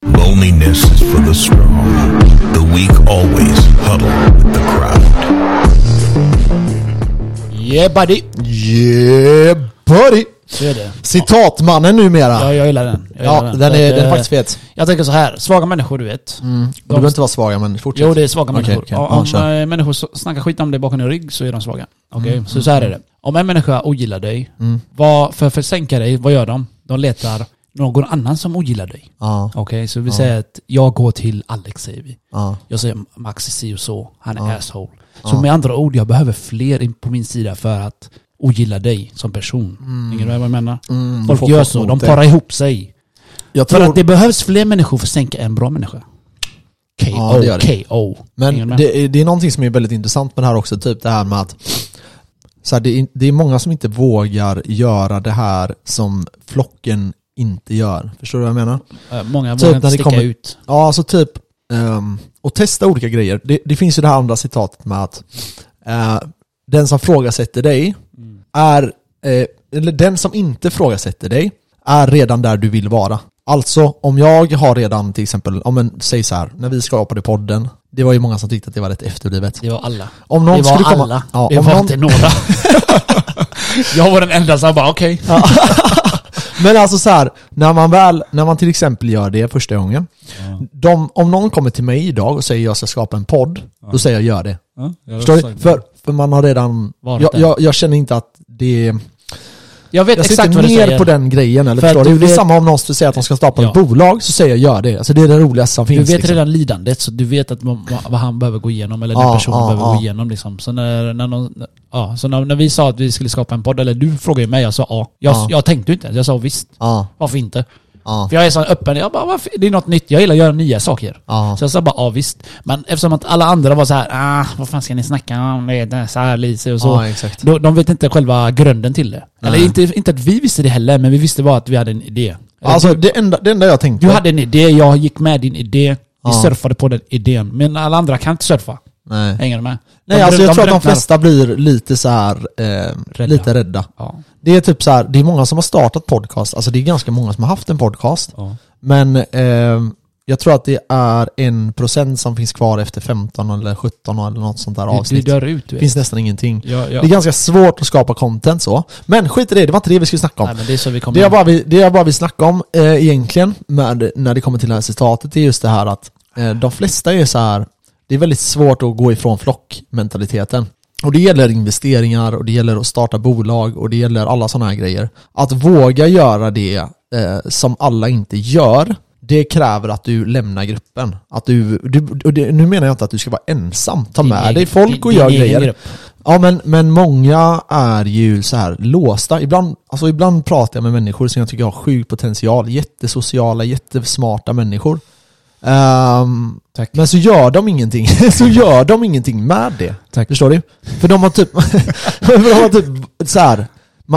Loneliness is for the strong. The weak always huddle with the crowd. Yeah buddy. Yeah buddy! Så är det. Citatmannen numera. Ja, jag gillar den. Jag Ja, gillar den, För är, den är eh, faktiskt fet. Jag tänker så här, svaga människor du vet. Mm. Du behöver inte vara svaga men fortsätt. Jo, det är svaga Okej, människor. okej. Om, Ja, eh, människor snackar skit om dig bakom din rygg så är de svaga. Okej, Mm, så så här är det. Om en människa ogillar dig, Mm. vad, för, att sänka dig, vad gör de? De letar någon annan som ogillar dig. Ja, Okej, så vi Ja. säger att jag går till Alex säger vi. ja, Jag säger Max är si och så, han är Ja. asshole. Så med andra ord, jag behöver fler in på min sida för att ogilla dig som person. Mm. Hänger du med vad jag menar? Mm, Folk gör så, de parar ihop sig. Jag För tror, att det behövs fler människor för att sänka en bra människa. KO, Ja, det det. KO. Men det, är- det är någonting som är väldigt intressant med det här också, typ det här med att så här, det, är, det är många som inte vågar göra det här som flocken inte gör. Förstår du vad jag menar? Många Typ vågar inte sticka kommer- ut. Ja, alltså typ, ehm, och testa olika grejer. Det, det finns ju det här andra citatet med att eh, den som frågasätter dig Mm. är, eh, eller den som inte frågasätter dig är redan där du vill vara. Alltså om jag har redan till exempel, om en, säg så här, när vi skapade podden, det var ju många som tyckte att det var rätt efterblivet. Det var alla. Om någon det var komma, alla. Ja, det om var någon, inte några. jag var den enda som bara okej. Men alltså så här, när man väl, när man till exempel gör det första gången, de, om någon kommer till mig idag och säger jag ska skapa en podd, då säger jag gör det. Förstår du? För, för man har redan, jag, jag, jag känner inte att det Jag vet Jag exakt vad du säger. på den grejen eller förstår du? du Det är samma om någon skulle säga att de ska starta ett Ja. bolag, så säger jag gör det. Alltså det är det roligaste som Du finns. vet liksom. redan lidandet, så du vet att vad, vad han behöver gå igenom, eller den personen ja, behöver ja. gå igenom liksom. Så när, när, någon, ja, så när, när vi sa att vi skulle skapa en podd, eller du frågade mig, jag sa ja. Jag, Ja. jag tänkte inte ens, jag sa visst. Varför inte? Ja, För jag är så öppen, jag bara, varför? det är något nytt, jag gillar att göra nya saker. ja. Så jag sa bara ja visst. Men eftersom att alla andra var så här, ah, vad fan ska ni snacka om? Det är så här lite och så. Ja. Då, de vet inte själva grunden till det. Nej. Eller inte, inte att vi visste det heller, men vi visste bara att vi hade en idé. Eller Alltså det enda, det enda jag tänkte... du hade en idé, jag gick med din idé, vi surfade på den idén. Men alla andra kan inte surfa. Nej. Hänger du med? Nej De alltså jag tror att de flesta blir lite så här, eh, Rädda. lite rädda. Ja. Det är typ så här, det är många som har startat podcast, alltså det är ganska många som har haft en podcast. Ja. Men eh, jag tror att det är en procent som finns kvar efter 15 eller 17 eller något sånt där avsnitt. dör ut du Det vet. finns nästan ingenting. Ja, ja. Det är ganska svårt att skapa content så. Men skit i det, det var inte det vi skulle snacka om. Nej men det är så vi kommer Det jag bara vill, det jag bara vill snacka om eh, egentligen, med, när det kommer till det här citatet, är just det här att eh, de flesta är så här. Det är väldigt svårt att gå ifrån flockmentaliteten. Och det gäller investeringar och det gäller att starta bolag och det gäller alla sådana här grejer. Att våga göra det eh, som alla inte gör, det kräver att du lämnar gruppen. Att du, du det, nu menar jag inte att du ska vara ensam, ta med egen- dig folk och din gör grejer. grupp. Ja men, men många är ju så här låsta. Ibland, alltså ibland pratar jag med människor som jag tycker har sjuk potential. Jättesociala, jättesmarta människor. Tack. men så gör de ingenting. så gör de ingenting med det. Tack. Förstår du? För de har typ, de har typ så här.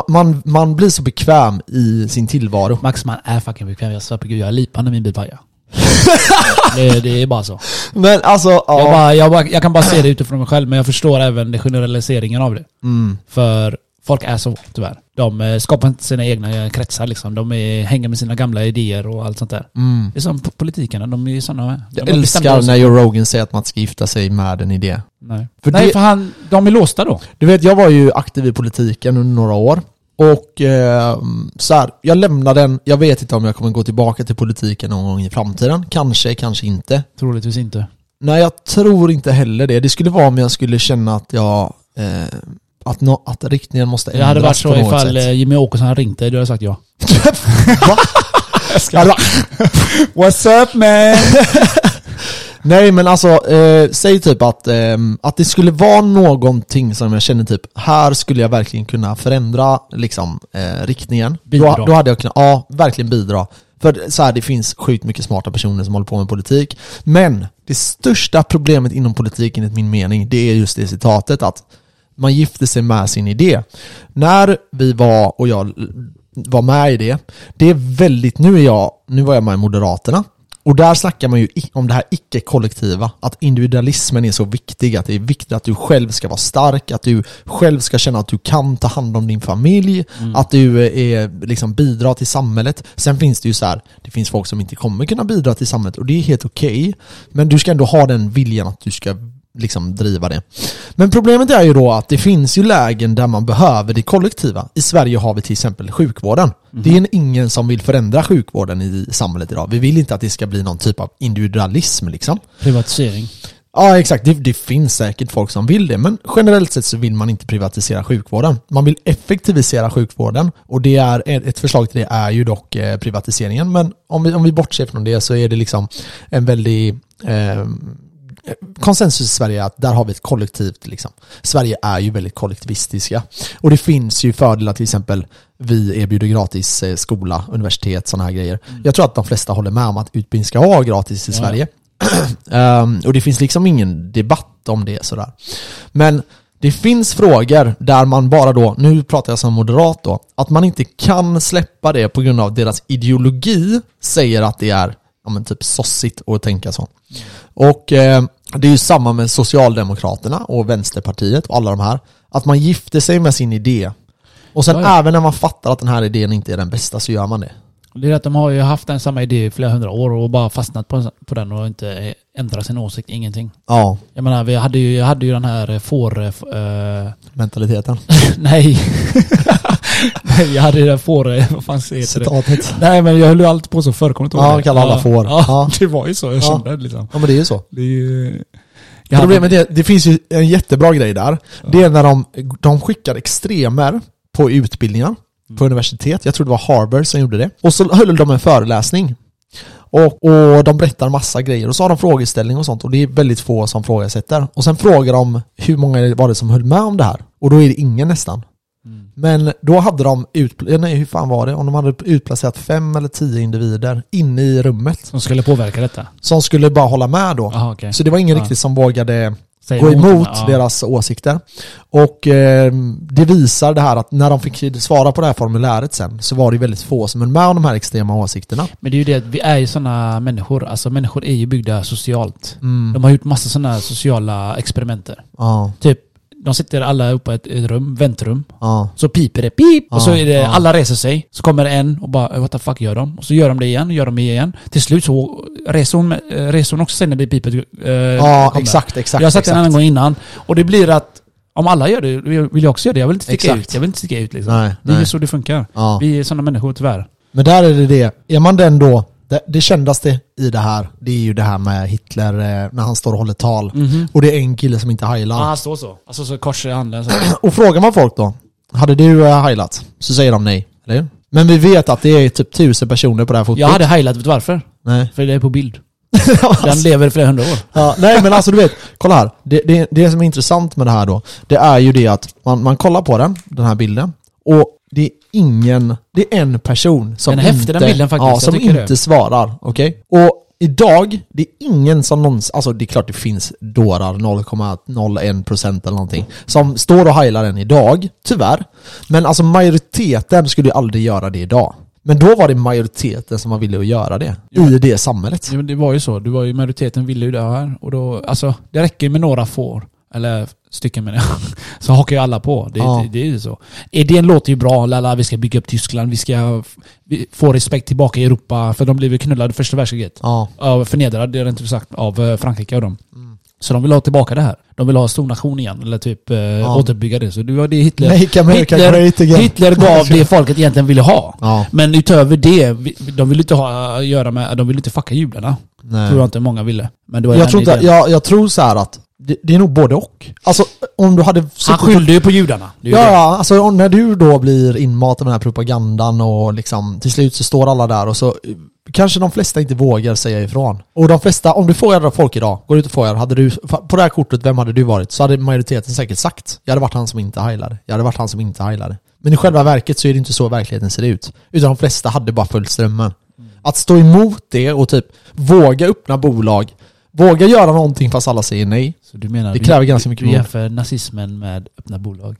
Man, man, blir så bekväm i sin tillvaro. Max man är fucking bekväm, jag svär på gud, jag är lipan när min bil pajar. det, det är bara så. Men alltså, ja. Jag, bara, jag, bara, jag kan bara se det utifrån mig själv, men jag förstår även det generaliseringen av det. Mm. För folk är så tyvärr. De eh, skapar inte sina egna kretsar liksom. De är, hänger med sina gamla idéer och allt sånt där. Mm. Det är som po- politikerna, de är ju sådana med. Jag älskar när Joe Rogan säger att man ska gifta sig med en idé. Nej, För Nej, det- för han, de är låsta då. Du vet, jag var ju aktiv i politiken under några år. Och eh, så här, jag lämnade den, jag vet inte om jag kommer gå tillbaka till politiken någon gång i framtiden. Kanske, kanske inte. Troligtvis inte. Nej, jag tror inte heller det. Det skulle vara om jag skulle känna att jag... Eh, att, nå att riktningen måste Det ändras hade varit så på något ifall eh, sätt. Jimmy Åkesson hade ringt dig, du hade sagt ja. Va? What's up man? Nej men alltså, eh, säg typ att, eh, att det skulle vara någonting som jag känner typ, här skulle jag verkligen kunna förändra liksom, eh, riktningen. Bidra. Då, då hade jag kunnat, ja, verkligen bidra. För så här, det finns sjukt mycket smarta personer som håller på med politik. Men det största problemet inom politiken enligt min mening, det är just det citatet att man gifter sig med sin idé. När vi var, och jag var med i det, det är väldigt, nu är jag, nu var jag med i Moderaterna, och där snackar man ju om det här icke-kollektiva, att individualismen är så viktig, att det är viktigt att du själv ska vara stark, att du själv ska känna att du kan ta hand om din familj, att du är, liksom bidrar till samhället. Sen finns det ju så här, det finns folk som inte kommer kunna bidra till samhället och det är helt okej, men du ska ändå ha den viljan att du ska liksom driva det. Men problemet är ju då att det finns ju lägen där man behöver det kollektiva. I Sverige har vi till exempel sjukvården. Det är ingen som vill förändra sjukvården i samhället idag. Vi vill inte att det ska bli någon typ av individualism liksom. Privatisering. Ja exakt, det, det finns säkert folk som vill det, men generellt sett så vill man inte privatisera sjukvården. Man vill effektivisera sjukvården och det är, ett förslag till det är ju dock eh, privatiseringen, men om vi, om vi bortser från det så är det liksom en väldigt eh, konsensus i Sverige är att där har vi ett kollektivt liksom. Sverige är ju väldigt kollektivistiska. Och det finns ju fördelar till exempel vi erbjuder gratis eh, skola, universitet, sådana här grejer. Jag tror att de flesta håller med om att utbildning ska vara gratis i Ja. Sverige. Ehm, och det finns liksom ingen debatt om det sådär. Men det finns frågor där man bara då, nu pratar jag som moderat då, att man inte kan släppa det på grund av deras ideologi säger att det är ja, men typ sossigt att tänka så. Och eh, det är ju samma med Socialdemokraterna och Vänsterpartiet och alla de här. Att man gifter sig med sin idé. Och sen Ja, även när man fattar att den här idén inte är den bästa så gör man det. Det är att de har ju haft en samma idé i flera hundra år och bara fastnat på, på den och inte ändrat sin åsikt, ingenting. Ja, Jag menar, vi hade ju, jag hade ju den här får... eh, mentaliteten. nej. jag hade ju den får... eh, Vad fan heter det? Citatet. Nej men jag höll ju alltid på så förr, Ja, det? kallar alla får. Ja, Ja. det var ju så. Jag Ja. kände det liksom. Ja men det är ju så. Det är ju... Problemet är, det finns ju en jättebra grej där. Det är när de, de skickar extremer på utbildningar på universitet. Jag tror det var Harvard som gjorde det. Och så höll de en föreläsning. Och, och de berättar massa grejer och så har de frågeställning och sånt och det är väldigt få som frågasätter. Och sen frågar de hur många var det som höll med om det här? Och då är det ingen nästan. Men då hade de, ut, nej hur fan var det? Om de hade utplacerat fem eller tio individer inne i rummet Som skulle påverka detta. som skulle bara hålla med då. Jaha okej. Så det var ingen Ja. riktigt som vågade Säg gå emot Ja. deras åsikter. Och eh, det visar det här att när de fick svara på det här formuläret sen så var det väldigt få som höll med om de här extrema åsikterna. Men det är ju det att vi är ju sådana människor. Alltså människor är ju byggda socialt. Mm. De har gjort massa sådana sociala experimenter. Ja, Typ, de sitter alla uppe i ett, ett rum, väntrum. ja, Så piper det, pip! Och så Ja, är det, ja. alla reser sig. Så kommer en och bara, what the fuck gör de? Och så gör de det igen, och gör de det igen. Till slut så reser hon, eh, reser hon också sen när det pipet eh, ja kommer. exakt, exakt. Jag har sagt det en annan gång innan. Och det blir att om alla gör det, vill jag också göra det. Jag vill inte sticka Exakt. ut. Jag vill inte sticka ut liksom. Nej, det är ju nej. så det funkar. Ja. Vi är sådana människor tyvärr. Men där är det det, är man den då, det, det kändaste i det här, det är ju det här med Hitler eh, när han står och håller tal. Mhm. Och det är en kille som inte heilar. Ja, han står så. Alltså så kors i handen så. Och frågar man folk då, hade du heilat? Så säger de nej, eller hur? Men vi vet att det är typ tusen personer på det här fotot. Jag hade heilat, vet du varför? Nej. För det är på bild. Den lever i flera hundra år. Ja, nej men alltså du vet, kolla här. Det, det, det som är intressant med det här då, det är ju det att man, man kollar på den, den här bilden, och det ingen, det är en person som Den är inte, den bilden faktiskt, ja, som inte det. svarar. Okej? Och idag, det är ingen som någonsin, alltså det är klart det finns dårar, 0,01% eller någonting, som står och heilar den idag, tyvärr. Men alltså majoriteten skulle ju aldrig göra det idag. Men då var det majoriteten som var villig att göra det, i det samhället. Ja, men det var ju så. Det var ju majoriteten ville ju det här. Och då, alltså, det räcker ju med några får. Eller stycken menar jag. Så hakar ju alla på. Det, Ja. det, det är ju så. Idén låter ju bra. Lalla, vi ska bygga upp Tyskland. Vi ska få respekt tillbaka i Europa. För de blev ju knullade första världskriget. Ja. Ja, förnedrade, är inte sagt, av eh, Frankrike och dem. Mm. Så de vill ha tillbaka det här. De vill ha stor nation igen. Eller typ eh, återbygga det. Så det var det Hitler... Make America Hitler, great again. Hitler gav det folket egentligen ville ha. Ja. Men utöver det, de vill inte ha göra med, de vill inte fucka judarna. Nej. Tror jag inte många ville. Men det var Jag tror, inte, jag, jag tror så att det, det är nog både och. Alltså om du hade Han skyllde ju på judarna. Ja, det. ja, alltså när du då blir inmatad med den här propagandan och liksom till slut så står alla där och så kanske de flesta inte vågar säga ifrån. Och de flesta, om du frågar folk idag, går ut och frågar, hade du, på det här kortet, vem hade du varit? Så hade majoriteten säkert sagt, jag hade varit han som inte heilade. Jag hade varit han som inte heilade. Men i själva verket så är det inte så verkligheten ser ut. Utan de flesta hade bara följt strömmen. Att stå emot det och typ våga öppna bolag, våga göra någonting fast alla säger nej. Så du menar, Det du- kräver ganska du- mycket Du mod. jämför nazismen med öppna bolag.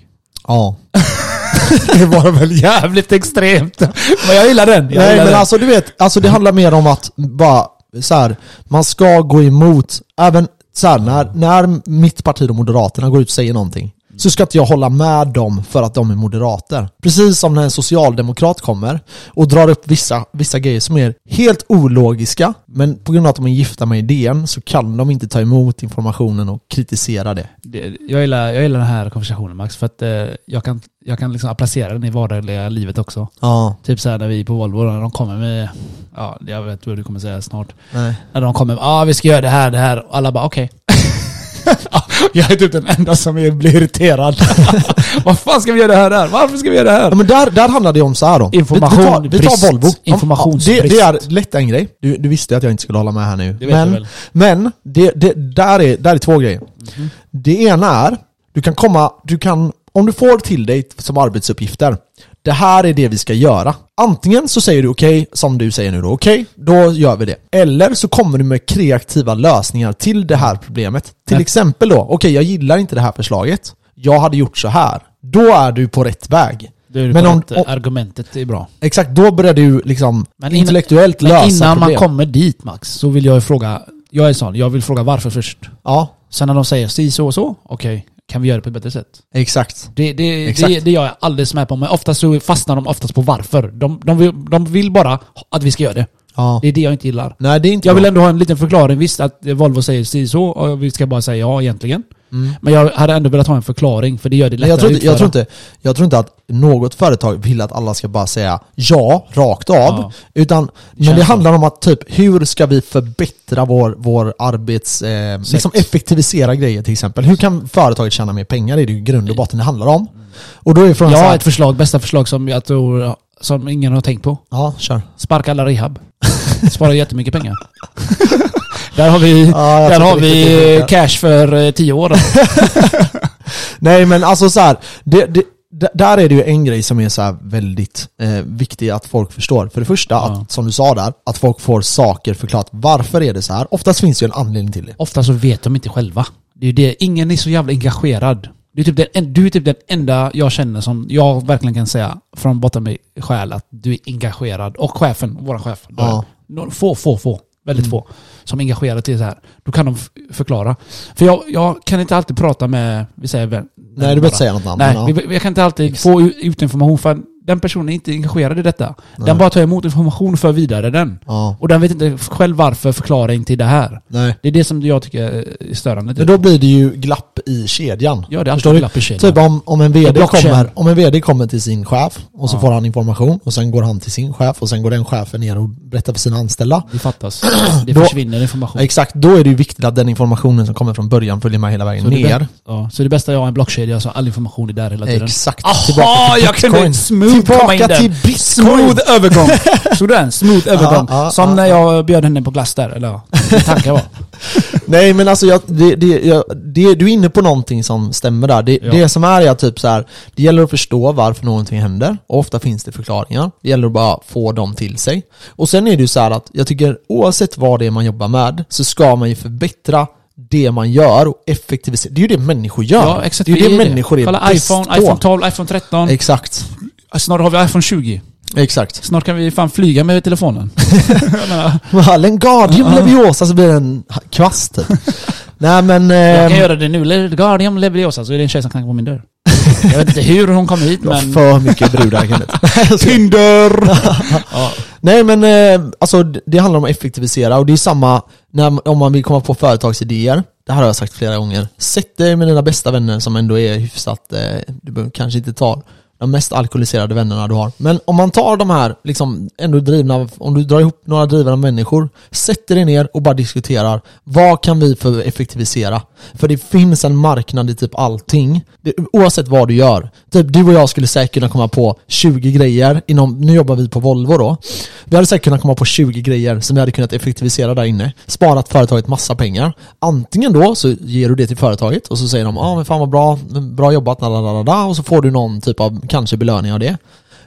Ja. det var väl jävligt extremt. Men jag gillar den. Jag Nej gillar men den. alltså du vet, alltså det handlar mer om att bara så här, man ska gå emot, även så här, när, när mitt parti och Moderaterna går ut och säger någonting så ska inte jag hålla med dem för att de är moderater. Precis som när en socialdemokrat kommer och drar upp vissa, vissa grejer som är helt ologiska, men på grund av att de är gifta med idén så kan de inte ta emot informationen och kritisera det. Det- jag, gillar, jag gillar den här konversationen Max, för att eh, jag kan, jag kan liksom applicera den i vardagliga livet också. Ja, Typ såhär när vi är på Volvo, när de kommer med, ja jag vet vad du kommer säga snart. nej. När de kommer med, ja ah, vi ska göra det här, det här. Och alla bara okej. jag är typ den enda som är, blir irriterad. Vad fan ska vi göra det här där? Varför ska vi göra det här? Ja, men där, där handlar det om så här då. Information, vi, vi, tar, vi tar. Volvo. Informationsbrist. Det, det är lätt en grej. Du, du visste att jag inte skulle hålla med här nu. Det men men det, det, där, är, där är två grejer. Det ena är, du kan komma, du kan, om du får till dig som arbetsuppgifter, det här är det vi ska göra. Antingen så säger du okej, som du säger nu då, okej, då gör vi det. Eller så kommer du med kreativa lösningar till det här problemet. Till Nej. exempel då, okej jag gillar inte det här förslaget, jag hade gjort så här. Då är du på rätt väg. Men om- rätt, om- argumentet är bra. Exakt, då börjar du liksom Men innan- intellektuellt Men lösa innan man problem. kommer dit Max, så vill jag fråga, jag är sån, jag vill fråga varför först. Ja, Sen när de säger si så och så, okej, kan vi göra det på ett bättre sätt? exakt. Det, det, Exakt. det, det gör jag alldeles med på, men oftast så fastnar de oftast på varför. De, de, vill, de vill bara att vi ska göra det. Ja. Det är det jag inte gillar. Nej, det är inte Jag vill bra. ändå ha en liten förklaring. Visst att Volvo säger si så, och vi ska bara säga ja egentligen. Mm. Men jag hade ändå velat ha en förklaring, för det gör det lättare jag, tror inte, jag, tror inte, jag tror inte att något företag vill att alla ska bara säga ja, rakt av. Ja. Utan, men känns det så. handlar om att typ, hur ska vi förbättra vår, vår arbets... Eh, liksom effektivisera grejer till exempel. Hur kan företaget tjäna mer pengar? Det är det ju grund och botten det handlar om. Och då är frågan Jag har här, ett förslag, bästa förslag som jag tror som ingen har tänkt på. Ja, kör. Sparka alla rehab. Sparar jättemycket pengar. där har vi, Ja, där har vi cash för eh, tio år. Nej men alltså så här, det, det, där är det ju en grej som är så väldigt eh, viktig att folk förstår. För det första, Ja. att, som du sa där, att folk får saker förklarat. Varför är det så här? Oftast finns det ju en anledning till det. Ofta så vet de inte själva. Det är det, ingen är så jävla engagerad. Du är, typ den, en- du är typ den enda jag känner som jag verkligen kan säga från botten av min själ att du är engagerad. Och chefen, vår chef. Ja. Få, få, få. Väldigt få. Som är engagerade till så här. Då kan de förklara. För jag, jag kan inte alltid prata med, vi säger vem. Nej, du behöver inte säga något namn. Nej, men ja. vi, vi kan inte alltid få ut information för den personen är inte engagerad i detta. Den bara tar emot information för vidare den. Ja, Och den vet inte själv varför förklaring till det här. nej. Det är det som jag tycker är störande. Men då blir det ju glapp i kedjan. Ja, det är alltid glapp i kedjan. Typ om, om, en VD kommer, om en VD kommer till sin chef och så Ja. får han information och sen går han till sin chef och sen går den chefen ner och berättar för sina anställda. Det fattas. Det försvinner information. Exakt, då är det ju viktigt att den informationen som kommer från början följer med hela vägen Så ner. ja, så det bästa är att ha en blockkedja så all information är där hela tiden. Exakt. Aha, jag kunde smooth Tillbaka till bitcoin. Smooth övergång. Såg du den? Smooth övergång. ja, Som ja, när jag bjöd henne på glass där. Eller tanke var. Nej men alltså jag, det, det, jag, det, du är inne på någonting som stämmer där. Det, Ja. det som är är typ så här. det gäller att förstå varför någonting händer, och ofta finns det förklaringar. Det gäller att bara få dem till sig. Och sen är det ju så här att jag tycker oavsett vad det är man jobbar med, så ska man ju förbättra det man gör och effektivisera. Det är ju det människor gör. Ja, exakt. det är ju det är människor är Kolla iPhone, iPhone 12, iPhone 13. Exakt. Snart har vi iPhone 20. Exakt. Snart kan vi fan flyga med telefonen. Lengardium. Leviosa så blir det en kvast typ. Nej men... jag kan ehm, göra det nu. Le- Guardian Leviosa, så är det en tjej som knackar på min dörr. Jag vet inte hur hon kom hit, men... för mycket brudar Kenneth. Tinder! ja. Nej men eh, alltså det det handlar om att effektivisera och det är samma när, om man vill komma på företagsidéer. Det här har jag sagt flera gånger. Sätt dig med dina bästa vänner som ändå är hyfsat, eh, du behöver kanske inte ta de mest alkoholiserade vännerna du har. Men om man tar de här, liksom ändå drivna, om du drar ihop några drivna människor, sätter dig ner och bara diskuterar. Vad kan vi för effektivisera? För det finns en marknad i typ allting, det, oavsett vad du gör. Typ du och jag skulle säkert kunna komma på 20 grejer inom, nu jobbar vi på Volvo då. Vi hade säkert kunnat komma på 20 grejer som vi hade kunnat effektivisera där inne. Sparat företaget massa pengar. Antingen då så ger du det till företaget och så säger de ja ah, men fan vad bra, bra jobbat, lalalala, och så får du någon typ av kanske belöning av det.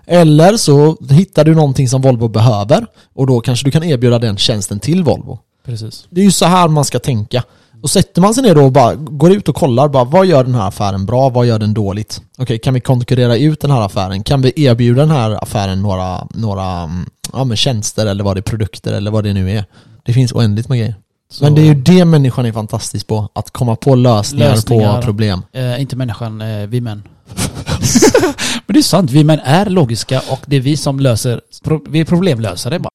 Eller så hittar du någonting som Volvo behöver och då kanske du kan erbjuda den tjänsten till Volvo. Precis. Det är ju så här man ska tänka. Och sätter man sig ner då och bara går ut och kollar, bara, vad gör den här affären bra, vad gör den dåligt? Okej, kan vi konkurrera ut den här affären? Kan vi erbjuda den här affären några, några mm, ja, men tjänster eller vad det är, produkter eller vad det nu är? Det finns oändligt med grejer. Så, Men det är ju det människan är fantastisk på, att komma på lösningar, Lösningar. på problem. Eh, inte människan, eh, vi män. Men det är sant, vi män är logiska och det är vi som löser, vi är problemlösare bara.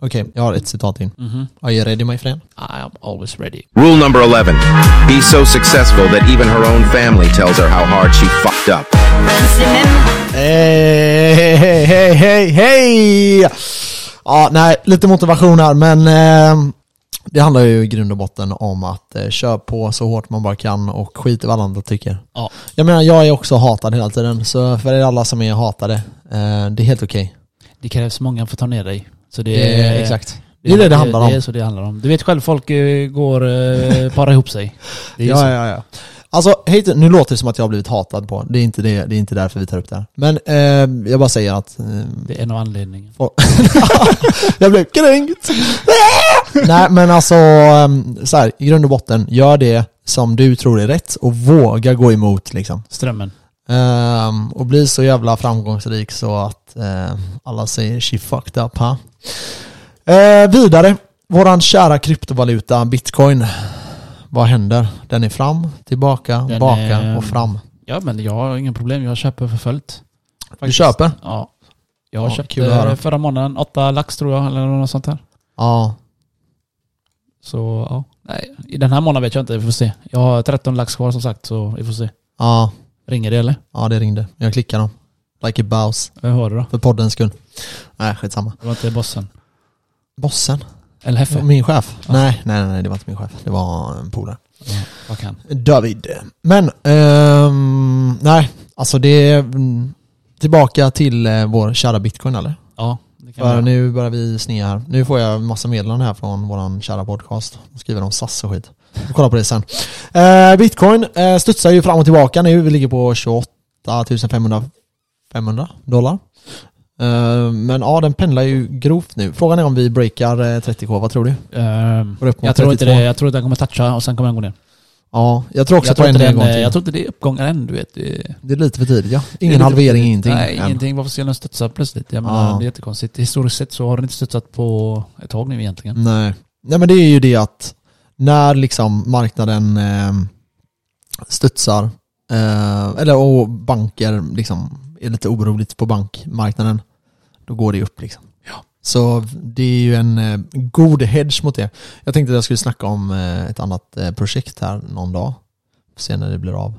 Okej, jag har ett citat till. Mhm. Are you ready my friend? I am always ready. Rule number 11 Be so successful that even her own family tells her how hard she fucked up. Hej, hej, hej, hej! Ja, nej, lite motivation här, men eh, det handlar ju i grund och botten om att eh, köra på så hårt man bara kan och skit i vad alla andra tycker. Ja. Jag menar, jag är också hatad hela tiden, så för er alla som är hatade, eh, det är helt okej. Det krävs många för att ta ner dig. Så det, är- exakt. Det är det det handlar om. Det är så det handlar om. Du vet själv, folk eh, går, eh, parar ihop sig. Det är ju så. Ja, ja, ja. Alltså, hate, nu låter det som att jag har blivit hatad på, det är inte, det, det är inte därför vi tar upp det här. Men eh, jag bara säger att eh, Det är en av anledningarna. jag blev kränkt. Nej men alltså, ehm, så här, i grund och botten, gör det som du tror är rätt och våga gå emot liksom. Strömmen. Ehm, och bli så jävla framgångsrik så att ehm, alla säger 'she fucked up' ha. Eh, vidare, våran kära kryptovaluta bitcoin. Vad händer? Den är fram, tillbaka, Den baka är- och fram. Ja men jag har inga problem, jag köper för fullt. Du Faktiskt. köper? Ja. Jag Ja, köpte kul att höra. förra månaden åtta lax tror jag, eller något sånt här. Ja. Så ja, nej. I den här månaden vet jag inte, vi får se. Jag har 13 lax kvar som sagt, så vi får se. Ja, Ringer det eller? ja det ringde. Jag klickade dem. Like a bouse. Vad har du då? För poddens skull. Nej, skitsamma. Det var inte bossen? Bossen? Eller Heffe? Min chef? Ja. Nej, nej, nej, det var inte min chef. Det var en polare. Ja, vad kan? David. Men, ehm, nej, alltså det är mm, tillbaka till eh, vår kära bitcoin eller? Ja, det kan För nu börjar vi snea här. Nu får jag massa meddelanden här från våran kära podcast. De skriver om SAS och skit. Vi kollar på det sen. Eh, bitcoin eh, studsar ju fram och tillbaka nu. Vi ligger på 28 500, 500 dollar. Eh, men ja, den pendlar ju grovt nu. Frågan är om vi breakar eh, 30k, vad tror du? Mot jag tror inte 32. det. Jag tror att den kommer toucha och sen kommer den gå ner. Ja, jag tror också Jag på tror, en den, eh, till. jag tror inte det är uppgångar än, du vet. Det, är lite för tidigt ja. Ingen halvering, ingenting. Nej, än. ingenting. Varför ska den studsa plötsligt? Jag Ja. menar, det är jättekonstigt. Historiskt sett så har den inte studsat på ett tag nu egentligen. Nej. Nej men det är ju det att när liksom marknaden eh, studsar, eh, eller och banker liksom är lite oroligt på bankmarknaden, då går det upp liksom. Ja. Så det är ju en eh, god hedge mot det. Jag tänkte att jag skulle snacka om eh, ett annat eh, projekt här någon dag. Får Se när det blir av.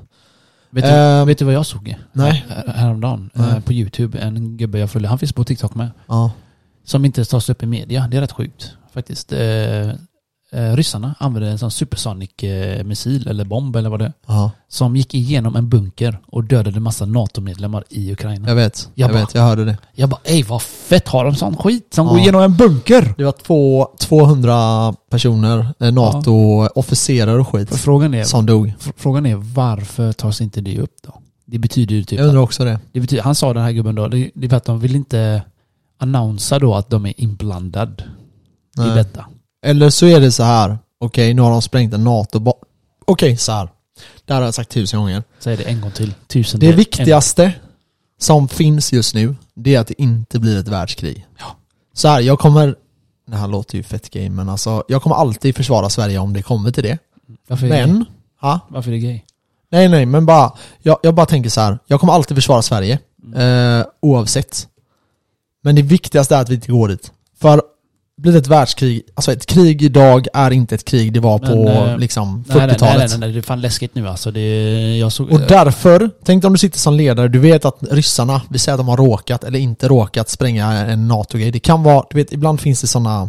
Vet, du, Ehm, vet du vad jag såg? nej. Här- Häromdagen. Nej. Eh, på YouTube. En gubbe jag följer. Han finns på TikTok med. Ja. Som inte tas upp i media. Det är rätt sjukt faktiskt. Eh, ryssarna använde en sån supersonic eh, missil eller bomb eller vad det är. Ja, Som gick igenom en bunker och dödade massa NATO-medlemmar i Ukraina. jag vet. Jag Jag, bara- vet, jag hörde det. Jag bara ey vad fett, har de sån skit som Ja. går igenom en bunker? Det var två, 200 personer, eh, NATO-officerare och skit, Frågan är, som dog. fr- frågan är varför tas inte det upp då? Det betyder ju typ Jag undrar också det. Det betyder, han sa den här gubben då, det, det är för att de vill inte annonsa då att de är inblandad i Nej. detta. Eller så är det så här. okej nu har de sprängt en NATO Okej, så här. Det här har jag sagt tusen gånger. Säg det en gång till. Tusen Det viktigaste som finns just nu, det är att det inte blir ett världskrig. Ja. Så här, jag kommer, det här låter ju fett gay, men alltså jag kommer alltid försvara Sverige om det kommer till det. Varför är det? Men, ja, Varför är det gay? nej nej, men bara, jag, jag bara tänker så här. jag kommer alltid försvara Sverige, eh, oavsett. Men det viktigaste är att vi inte går dit. För blir det ett världskrig, alltså ett krig idag är inte ett krig det var Men, på eh, liksom Nej, nej, nej, 40-talet. nej, nej, det är fan läskigt nu alltså. Det, jag såg... Och därför, tänk dig om du sitter som ledare, du vet att ryssarna, vi säger att de har råkat eller inte råkat spränga en NATO-grej. Det kan vara, du vet ibland finns det sådana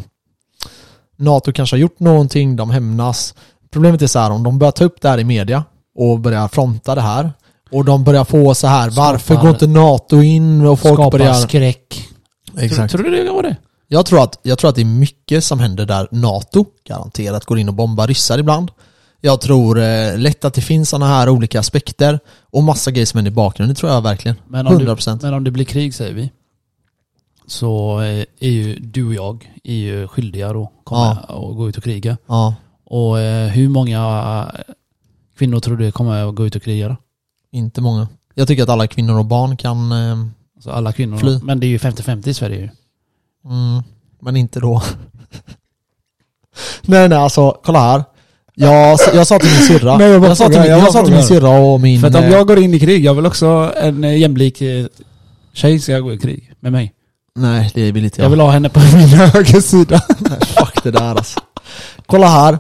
NATO kanske har gjort någonting, de hämnas. Problemet är så här, om de börjar ta upp det här i media och börjar fronta det här och de börjar få så här, varför Skapar- går inte NATO in och folk skapa börjar... skräck. Exakt. Tror, tror du det var det? Jag tror, att, jag tror att det är mycket som händer där NATO garanterat går in och bombar ryssar ibland. Jag tror eh, lätt att det finns sådana här olika aspekter och massa grejer som händer i bakgrunden, det tror jag verkligen. Men om, 100%. Det, men om det blir krig säger vi. Så eh, är ju du och jag är ju skyldiga då komma och gå ut och kriga. Ja, Och eh, hur många eh, kvinnor tror du kommer att gå ut och kriga då? inte många. Jag tycker att alla kvinnor och barn kan, eh, Alltså alla kvinnor. Fly. Men det är ju 50-50 i Sverige ju. Mm, men inte då. nej nej alltså, kolla här. Jag, jag sa till min syrra, Nej, jag jag, sa till min, jag sa till min syrra och min... För att om eh, jag går in i krig, jag vill också en eh, jämlik eh, tjej ska gå i krig med mig. Nej, det vill inte Jag jag. vill ha henne på min högersida. Nej, fuck det där alltså. Kolla här.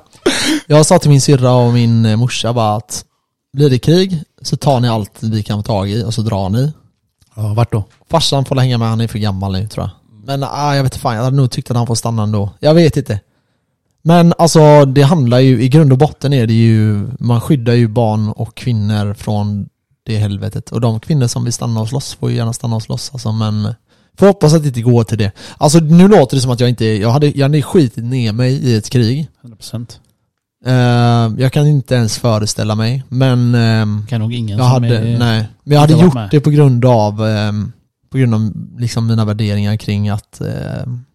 Jag sa till min syrra och min morsa bara att blir det krig så tar ni allt vi kan få tag i och så drar ni. Ja, vart då? Farsan får hänga med, han är för gammal nu tror jag. Men ah, jag vet inte fan, jag hade nog tyckt att han får stanna ändå. Jag vet inte. Men alltså det handlar ju, i grund och botten är det ju, man skyddar ju barn och kvinnor från det helvetet. Och de kvinnor som vill stanna och slåss får ju gärna stanna och slåss alltså, men får hoppas att det inte går till det. Alltså nu låter det som att jag inte, jag hade, jag hade skitit ner mig i ett krig. 100%. Eh, jag kan inte ens föreställa mig, men ehm, Kan nog ingen jag hade, är... nej. Men jag hade gjort med. det på grund av, ehm, på grund av liksom mina värderingar kring att ehm,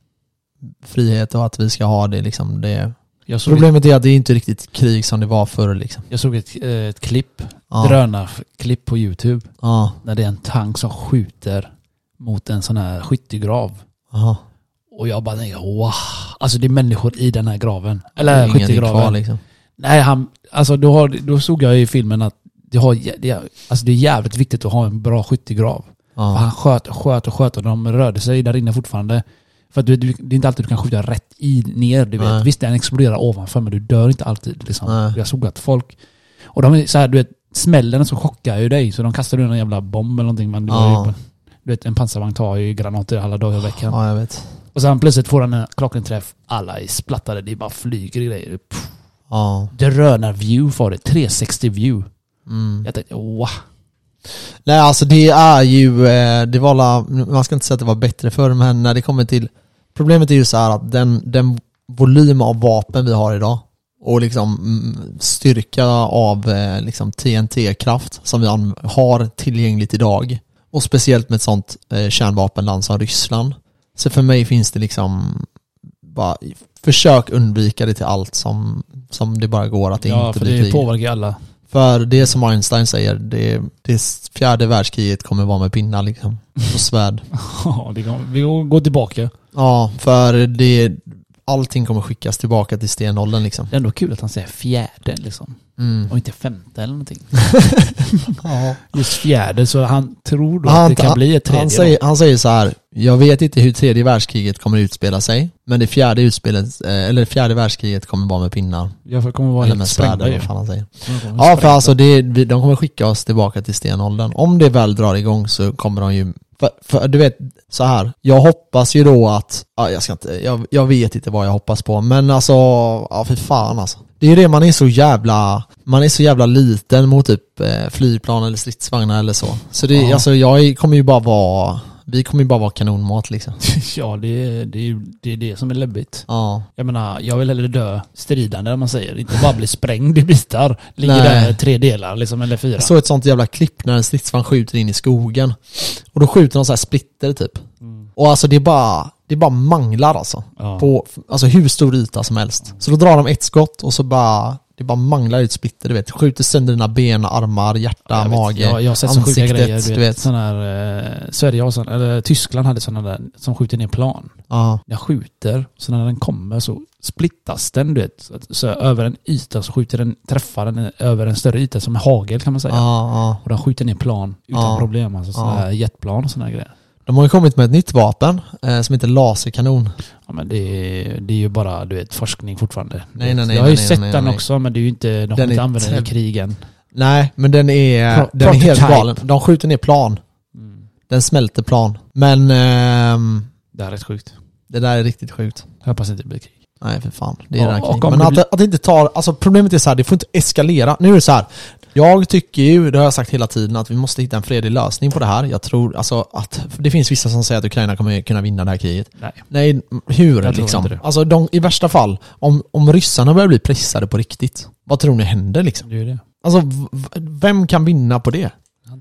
frihet och att vi ska ha det liksom. Det. Såg, ett, Problemet är att det är inte riktigt krig som det var förr liksom. jag såg ett, eh, ett klipp, Ja. drönarklipp på youtube. Ja. När det är en tank som skjuter mot en sån här skyttegrav. Aha. Och jag bara tänker wow. Alltså det är människor i den här graven. Eller skyttegraven. kvar liksom. Nej, han, alltså då, har, då såg jag i filmen att det, har, det, alltså det är jävligt viktigt att ha en bra skyttegrav. Ja. han sköt och sköt och sköt och de rörde sig där inne fortfarande. För att du, du, det är inte alltid du kan skjuta rätt i, ner. Du vet. Nej. Visst, den exploderar ovanför men du dör inte alltid. Liksom. Nej. Jag såg att folk... Och de är så här, du vet, smällen så chockar ju dig. Så de kastar ur en jävla bomb eller någonting. Men du, Ja. ju, du vet, en pansarvagn tar ju granater alla dagar i veckan. ja, jag vet. Och sen plötsligt får han en klockenträff. Alla är splattade. Det bara flyger grejer. Pff. Ja. Drönar-view får det. 360 view. Mm. Jag tänkte wow. Nej alltså det är ju, eh, det var la, man ska inte säga att det var bättre förr men när det kommer till Problemet är ju så att den, den volym av vapen vi har idag och liksom mm, styrka av eh, liksom TNT-kraft som vi har tillgängligt idag och speciellt med ett sånt eh, kärnvapenland som Ryssland så för mig finns det liksom bara försök undvika det till allt som, som det bara går att det Ja, inte för blir det krig. påverkar ju alla. För det som Einstein säger, det, det fjärde världskriget kommer vara med pinnar liksom. Och svärd. Ja, det vi går tillbaka. Ja, för det, allting kommer skickas tillbaka till stenåldern liksom. Det är ändå kul att han säger fjärde liksom. Mm. Och inte femte eller någonting. Ja. Just fjärde, så han tror då Han- att det kan bli ett tredje. Han säger, han säger så här. jag vet inte hur tredje världskriget kommer utspela sig, men det fjärde utspelet, eh, eller det fjärde världskriget kommer vara med pinnar. Jag kommer vara eller helt med svärd sprängda eller ju. vad fan han säger. De kommer Ja, för alltså det, de kommer skicka oss tillbaka till stenåldern. Om det väl drar igång så kommer de ju För, för du vet, så här. jag hoppas ju då att, ja, jag ska inte, jag, jag vet inte vad jag hoppas på, men alltså, ja för fan alltså. Det är ju det, man är så jävla, man är så jävla liten mot typ eh, flygplan eller stridsvagnar eller så. Så det, Ja. alltså jag kommer ju bara vara, vi kommer ju bara vara kanonmat liksom. ja, det, är- det, är ju- det är det som är läbbigt. Ja. Jag menar, jag vill hellre dö stridande om man säger. Inte bara bli sprängd i bitar. Ligger Nej. där i tre delar liksom, eller fyra. Jag såg ett sånt jävla klipp när en stridsvagn skjuter in i skogen. Och då skjuter de så här splitter typ. Och alltså det är bara, det är bara manglar alltså. Ja. På alltså hur stor yta som helst. Så då drar de ett skott och så bara, det bara manglar ut splitter du vet. Skjuter sönder dina ben, armar, hjärta, jag, mage, jag, jag har sett så sjuka ansiktet, grejer. Du vet, vet. Sån här, eh, Sverige har sån, eller Tyskland hade sådana där som skjuter ner plan. Ja. Den skjuter, så när den kommer så splittas den du vet. Så, så över en yta så skjuter den, träffar den över en större yta som en hagel kan man säga. Ja, ja. Och den skjuter ner plan utan problem. Alltså sådana jetplan och sådana grejer. De har ju kommit med ett nytt vapen eh, som heter laserkanon. Ja, men det, är, det är ju bara du vet, forskning fortfarande. Nej, nej, nej, jag har ju nej, sett nej, den nej. också men det är ju inte, de Den kommer inte är använda den i krigen. Nej, men den är, Pro- den är helt galen. De skjuter ner plan. Mm. Den smälter plan. Men ehm, Det här är rätt sjukt. det där är riktigt sjukt. Jag hoppas inte det blir krig. Nej för fan, det är Ja, redan krig. Men att, att det inte tar, alltså problemet är så här, det får inte eskalera. Nu är det så här. Jag tycker ju, det har jag sagt hela tiden, att vi måste hitta en fredlig lösning på det här. Jag tror alltså att, det finns vissa som säger att Ukraina kommer kunna vinna det här kriget. Nej. Nej, hur tror liksom? Alltså de, i värsta fall, om, om ryssarna börjar bli pressade på riktigt, vad tror ni händer liksom? Det är det. Alltså vem kan vinna på det?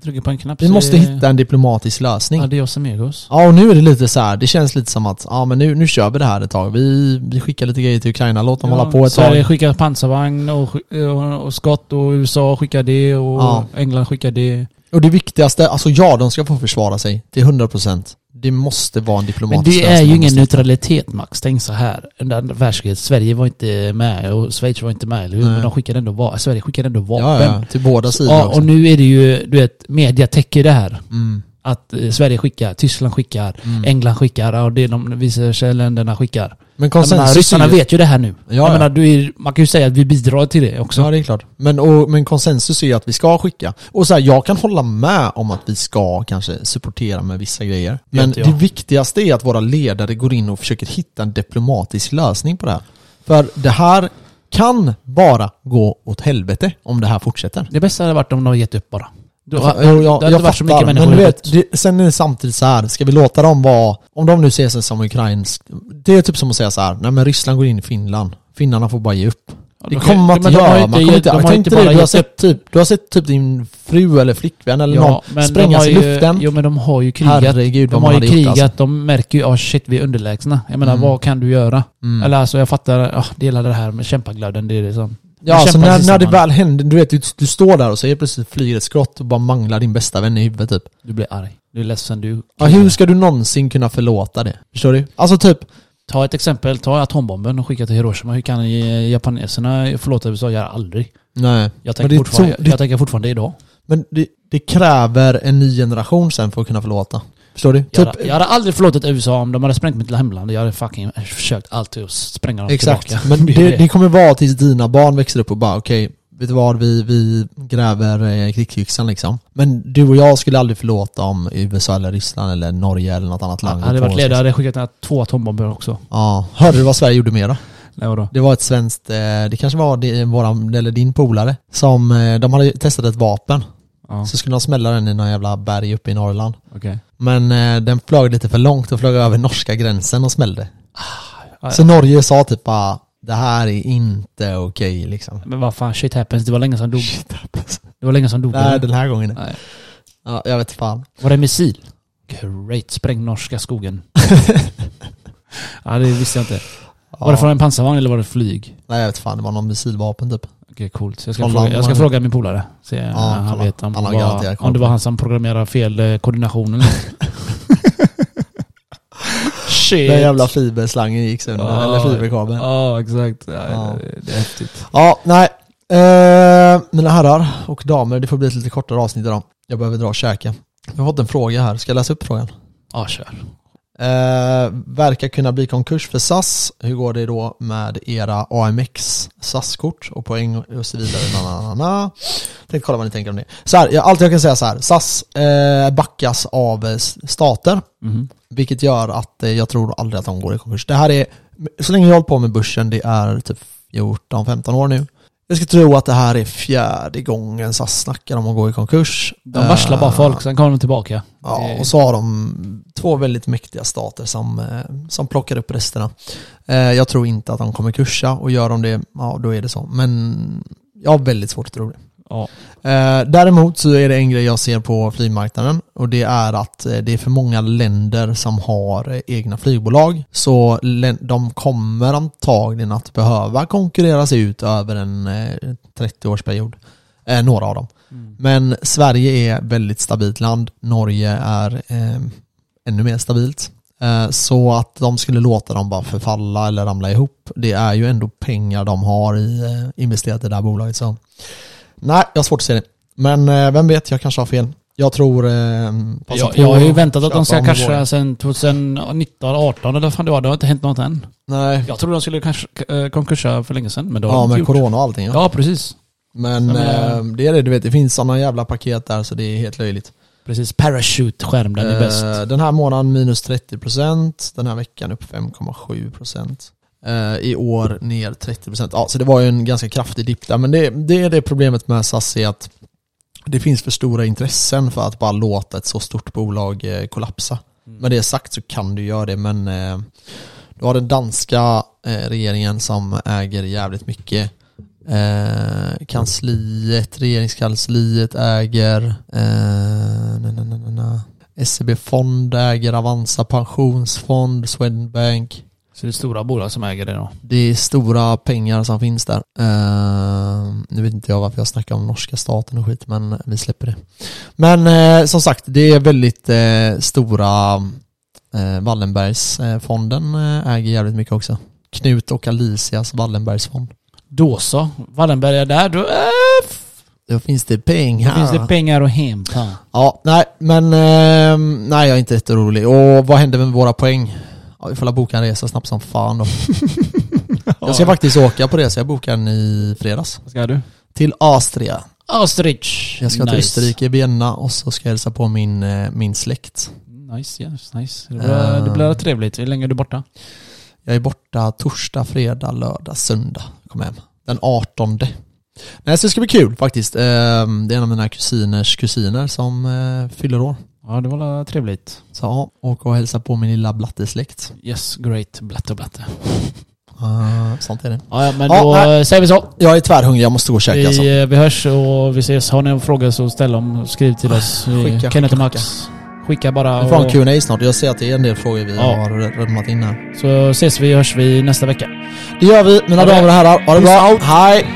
Trycker på en knapp Vi så måste är- hitta en diplomatisk lösning. Adios amigos. Ja och nu är det lite så här. det känns lite som att, ja men nu, nu kör vi det här ett tag. Vi, vi skickar lite grejer till Ukraina, låt dem hålla på ett Sverige tag. skickar pansarvagn och, och, och skott och USA skickar det och Ja. England skickar det. Och det viktigaste, alltså ja de ska få försvara sig till 100%. Det måste vara en Men diplomatisk det är lösning ju ingen neutralitet Max. Tänk så här. Under världskriget, Sverige var inte med och Schweiz var inte med, eller hur? Men de skickade ändå Sverige skickade ändå vapen. Ja, ja, till båda sidor Ja, också. och nu är det ju, du vet, media täcker det här. Mm. Att eh, Sverige skickar, Tyskland skickar, Mm. England skickar, och det de visar sig länderna skickar. Men Jag menar, konsensus ryssarna ju- vet ju det här nu. Ja, jag ja. menar, du är, man kan ju säga att vi bidrar till det också. Ja det är klart. Men, och, men konsensus är ju att vi ska skicka. Och så här, jag kan hålla med om att vi ska kanske supportera med vissa grejer. Men det viktigaste är att våra ledare går in och försöker hitta en diplomatisk lösning på det här. För det här kan bara gå åt helvete om det här fortsätter. Det bästa hade varit om de hade gett upp bara. Då, Ja, det hade jag, inte jag varit så mycket men du vet, det, sen är det samtidigt så här. ska vi låta dem vara, om de nu ser sig som ukrainsk, det är typ som att säga så här. nej men Ryssland går in i Finland, finnarna får bara ge upp. Ja, Det de kommer man inte göra, man kommer inte, de har det, du har, sett typ, du har sett typ din fru eller flickvän eller Ja, någon sprängas i luften. Jo men de har ju krigat. Herregud de har ju gjort krigat, alltså. de märker ju ah shit vi är underlägsna. Jag menar Mm. vad kan du göra? Mm. Eller alltså jag fattar, ah, dela det här med kämpaglöden, det är det som... Ja alltså när, när det väl händer, du vet du, du står där och så plötsligt flyger ett skott och bara manglar din bästa vän i huvudet typ. Du blir arg. Du är ledsen, du... Ja, hur ska du någonsin kunna förlåta det? Förstår du? Alltså typ, Ta ett exempel, ta atombomben och skicka till Hiroshima. Hur kan eh, japaneserna förlåta USA? Göra aldrig. nej. Jag tänker, fortfarande, så- det- jag tänker fortfarande idag. Men det, det kräver en ny generation sen för att kunna förlåta. Förstår du? Jag, Typ, hade, jag hade aldrig förlåtit USA om de hade sprängt mitt hemland. Jag hade fucking försökt alltid att spränga dem exakt. tillbaka. Men det, det kommer vara tills dina barn växer upp och bara okej, vet du vad? Vi, vi gräver eh, krigsyxan liksom. Men du och jag skulle aldrig förlåta om USA eller Ryssland eller Norge eller något annat land. Jag hade varit ledare, hade skickat ner två atombomber också. Ja. Hörde du vad Sverige gjorde mer då? Nej vadå? Det var ett svenskt, eh, det kanske var det, våran, eller din polare, som, eh, de hade testat ett vapen. Ja, Så skulle de smälla den i någon jävla berg uppe i Norrland. okej. Men eh, den flög lite för långt och flög över norska gränsen och smällde. Ja, Så Norge sa typ bara, det här är inte okej liksom. Men vad fan, shit happens. Det var länge sedan dog. Det var länge sedan dog. Nej, den här gången. Nej. Ja, jag vet fan. Var det missil? Great, spräng norska skogen. ja, det visste jag inte. Var det Ja. från en pansarvagn eller var det flyg? Nej jag vet fan, det var någon missilvapen typ. Okej, coolt. Så jag ska, fråga, jag ska fråga min polare. Se ja, han kolla. vet om, Han koll om det var han som programmerade fel eh, koordinationen. Shit. Den jävla fiberslangen gick sönder, Ja. eller fiberkabeln. Ja, exakt. Ja. Det, det är häftigt. Ja, nej. Eh, mina herrar och damer, det får bli ett lite kortare avsnitt idag. Jag behöver dra och käka. Jag har fått en fråga här, ska jag läsa upp frågan? Ja, kör. Eh, verkar kunna bli konkurs för SAS. Hur går det då med era AMX SAS-kort och poäng och så vidare? Na, na, na. Tänkte kolla vad ni tänker om det. Så här, allt jag kan säga så här. SAS eh, backas av eh, stater. Mhm. Vilket gör att eh, jag tror aldrig att de går i konkurs. Det här är, så länge jag har hållit på med börsen, det är typ 14-15 år nu. Jag skulle tro att det här är fjärde gången SAS snackar om att gå i konkurs. De varslar bara Eh, folk, sen kommer de tillbaka. Ja, och så har de två väldigt mäktiga stater som, eh, som plockar upp resterna. Eh, Jag tror inte att de kommer kursa och gör de det, ja då är det så. Men jag har väldigt svårt att tro det. Ja. Eh, Däremot så är det en grej jag ser på flygmarknaden och det är att eh, det är för många länder som har eh, egna flygbolag. Så de kommer antagligen att behöva konkurreras ut över en eh, 30-årsperiod. Eh, Några av dem. Men Sverige är väldigt stabilt land. Norge är eh, ännu mer stabilt. Så att de skulle låta dem bara förfalla eller ramla ihop, det är ju ändå pengar de har i, investerat i det här bolaget. Så nej, jag har svårt att se det. Men eh, vem vet, jag kanske har fel. Jag tror... Eh, Jag, jag har ju väntat att de ska casha sen 2019, 18 eller vad fan det var. Det har inte hänt något än. Nej, Jag trodde de skulle kanske eh, konkursa för länge sedan, men det har ja de med corona och allting. Ja. Ja, precis. Men menar- eh, det är det, du vet, det finns sådana jävla paket där så det är helt löjligt. Precis. Parachute-skärm, den är bäst. Eh, Den här månaden minus 30%, den här veckan upp 5,7%. Eh, I år ner 30%. Ja, så det var ju en ganska kraftig dipp där. Men det, det är det problemet med SAS är att det finns för stora intressen för att bara låta ett så stort bolag eh, kollapsa. Med det sagt så kan du göra det men eh, du har den danska regeringen som äger jävligt mycket. Kansliet, regeringskansliet äger na, na, na, na. SEB Fond äger Avanza Pensionsfond, Swedbank. Så det är stora bolag som äger det då. Det är stora pengar som finns där. Eh, nu vet inte jag varför jag snackar om norska staten och skit, men vi släpper det. Men eh, som sagt, det är väldigt eh, stora eh, Wallenbergsfonden äger jävligt mycket också. Knut och Alicias Wallenbergsfond. Då så. Wallenberg är där, då, äh, Då finns det då pengar. finns det pengar att hämta. Ja, nej, men eh, nej, jag är inte jätteorolig. Och vad händer med våra poäng? Ja, vi får boka en resa snabbt som fan då. Jag ska faktiskt åka på resa, jag bokade den i fredags. Vad ska du? Till Austria. Österrich. Jag ska till Österrike, Vienna och så ska jag hälsa på min, eh, min släkt. Nice, yes, nice. Det blir, det blir trevligt. Hur länge är du borta? Jag är borta torsdag, fredag, lördag, söndag. Kommer hem. Den 18. Nej, så det ska bli kul faktiskt. Eh, Det är en av mina kusiners kusiner som fyller år. Ja, det var trevligt. Så åka och hälsa på min lilla blattesläkt. Yes, great. Blatte och blatte. Uh, sånt är det. Ja, men Ja, då nej. eh, säger vi så. Jag är tvärhungrig, jag måste gå och käka alltså. Vi, eh, vi hörs och vi ses. Har ni en fråga så ställ dem. Skriv till oss. Vi- Skicka, Kenneth och Max. Skicka bara. Vi får en och- Q&A snart. Jag ser att det är en del frågor vi Ja. har lämnat in här. Så ses vi hörs vi nästa vecka. Det gör vi, mina damer och herrar. Ha det bra. Hej!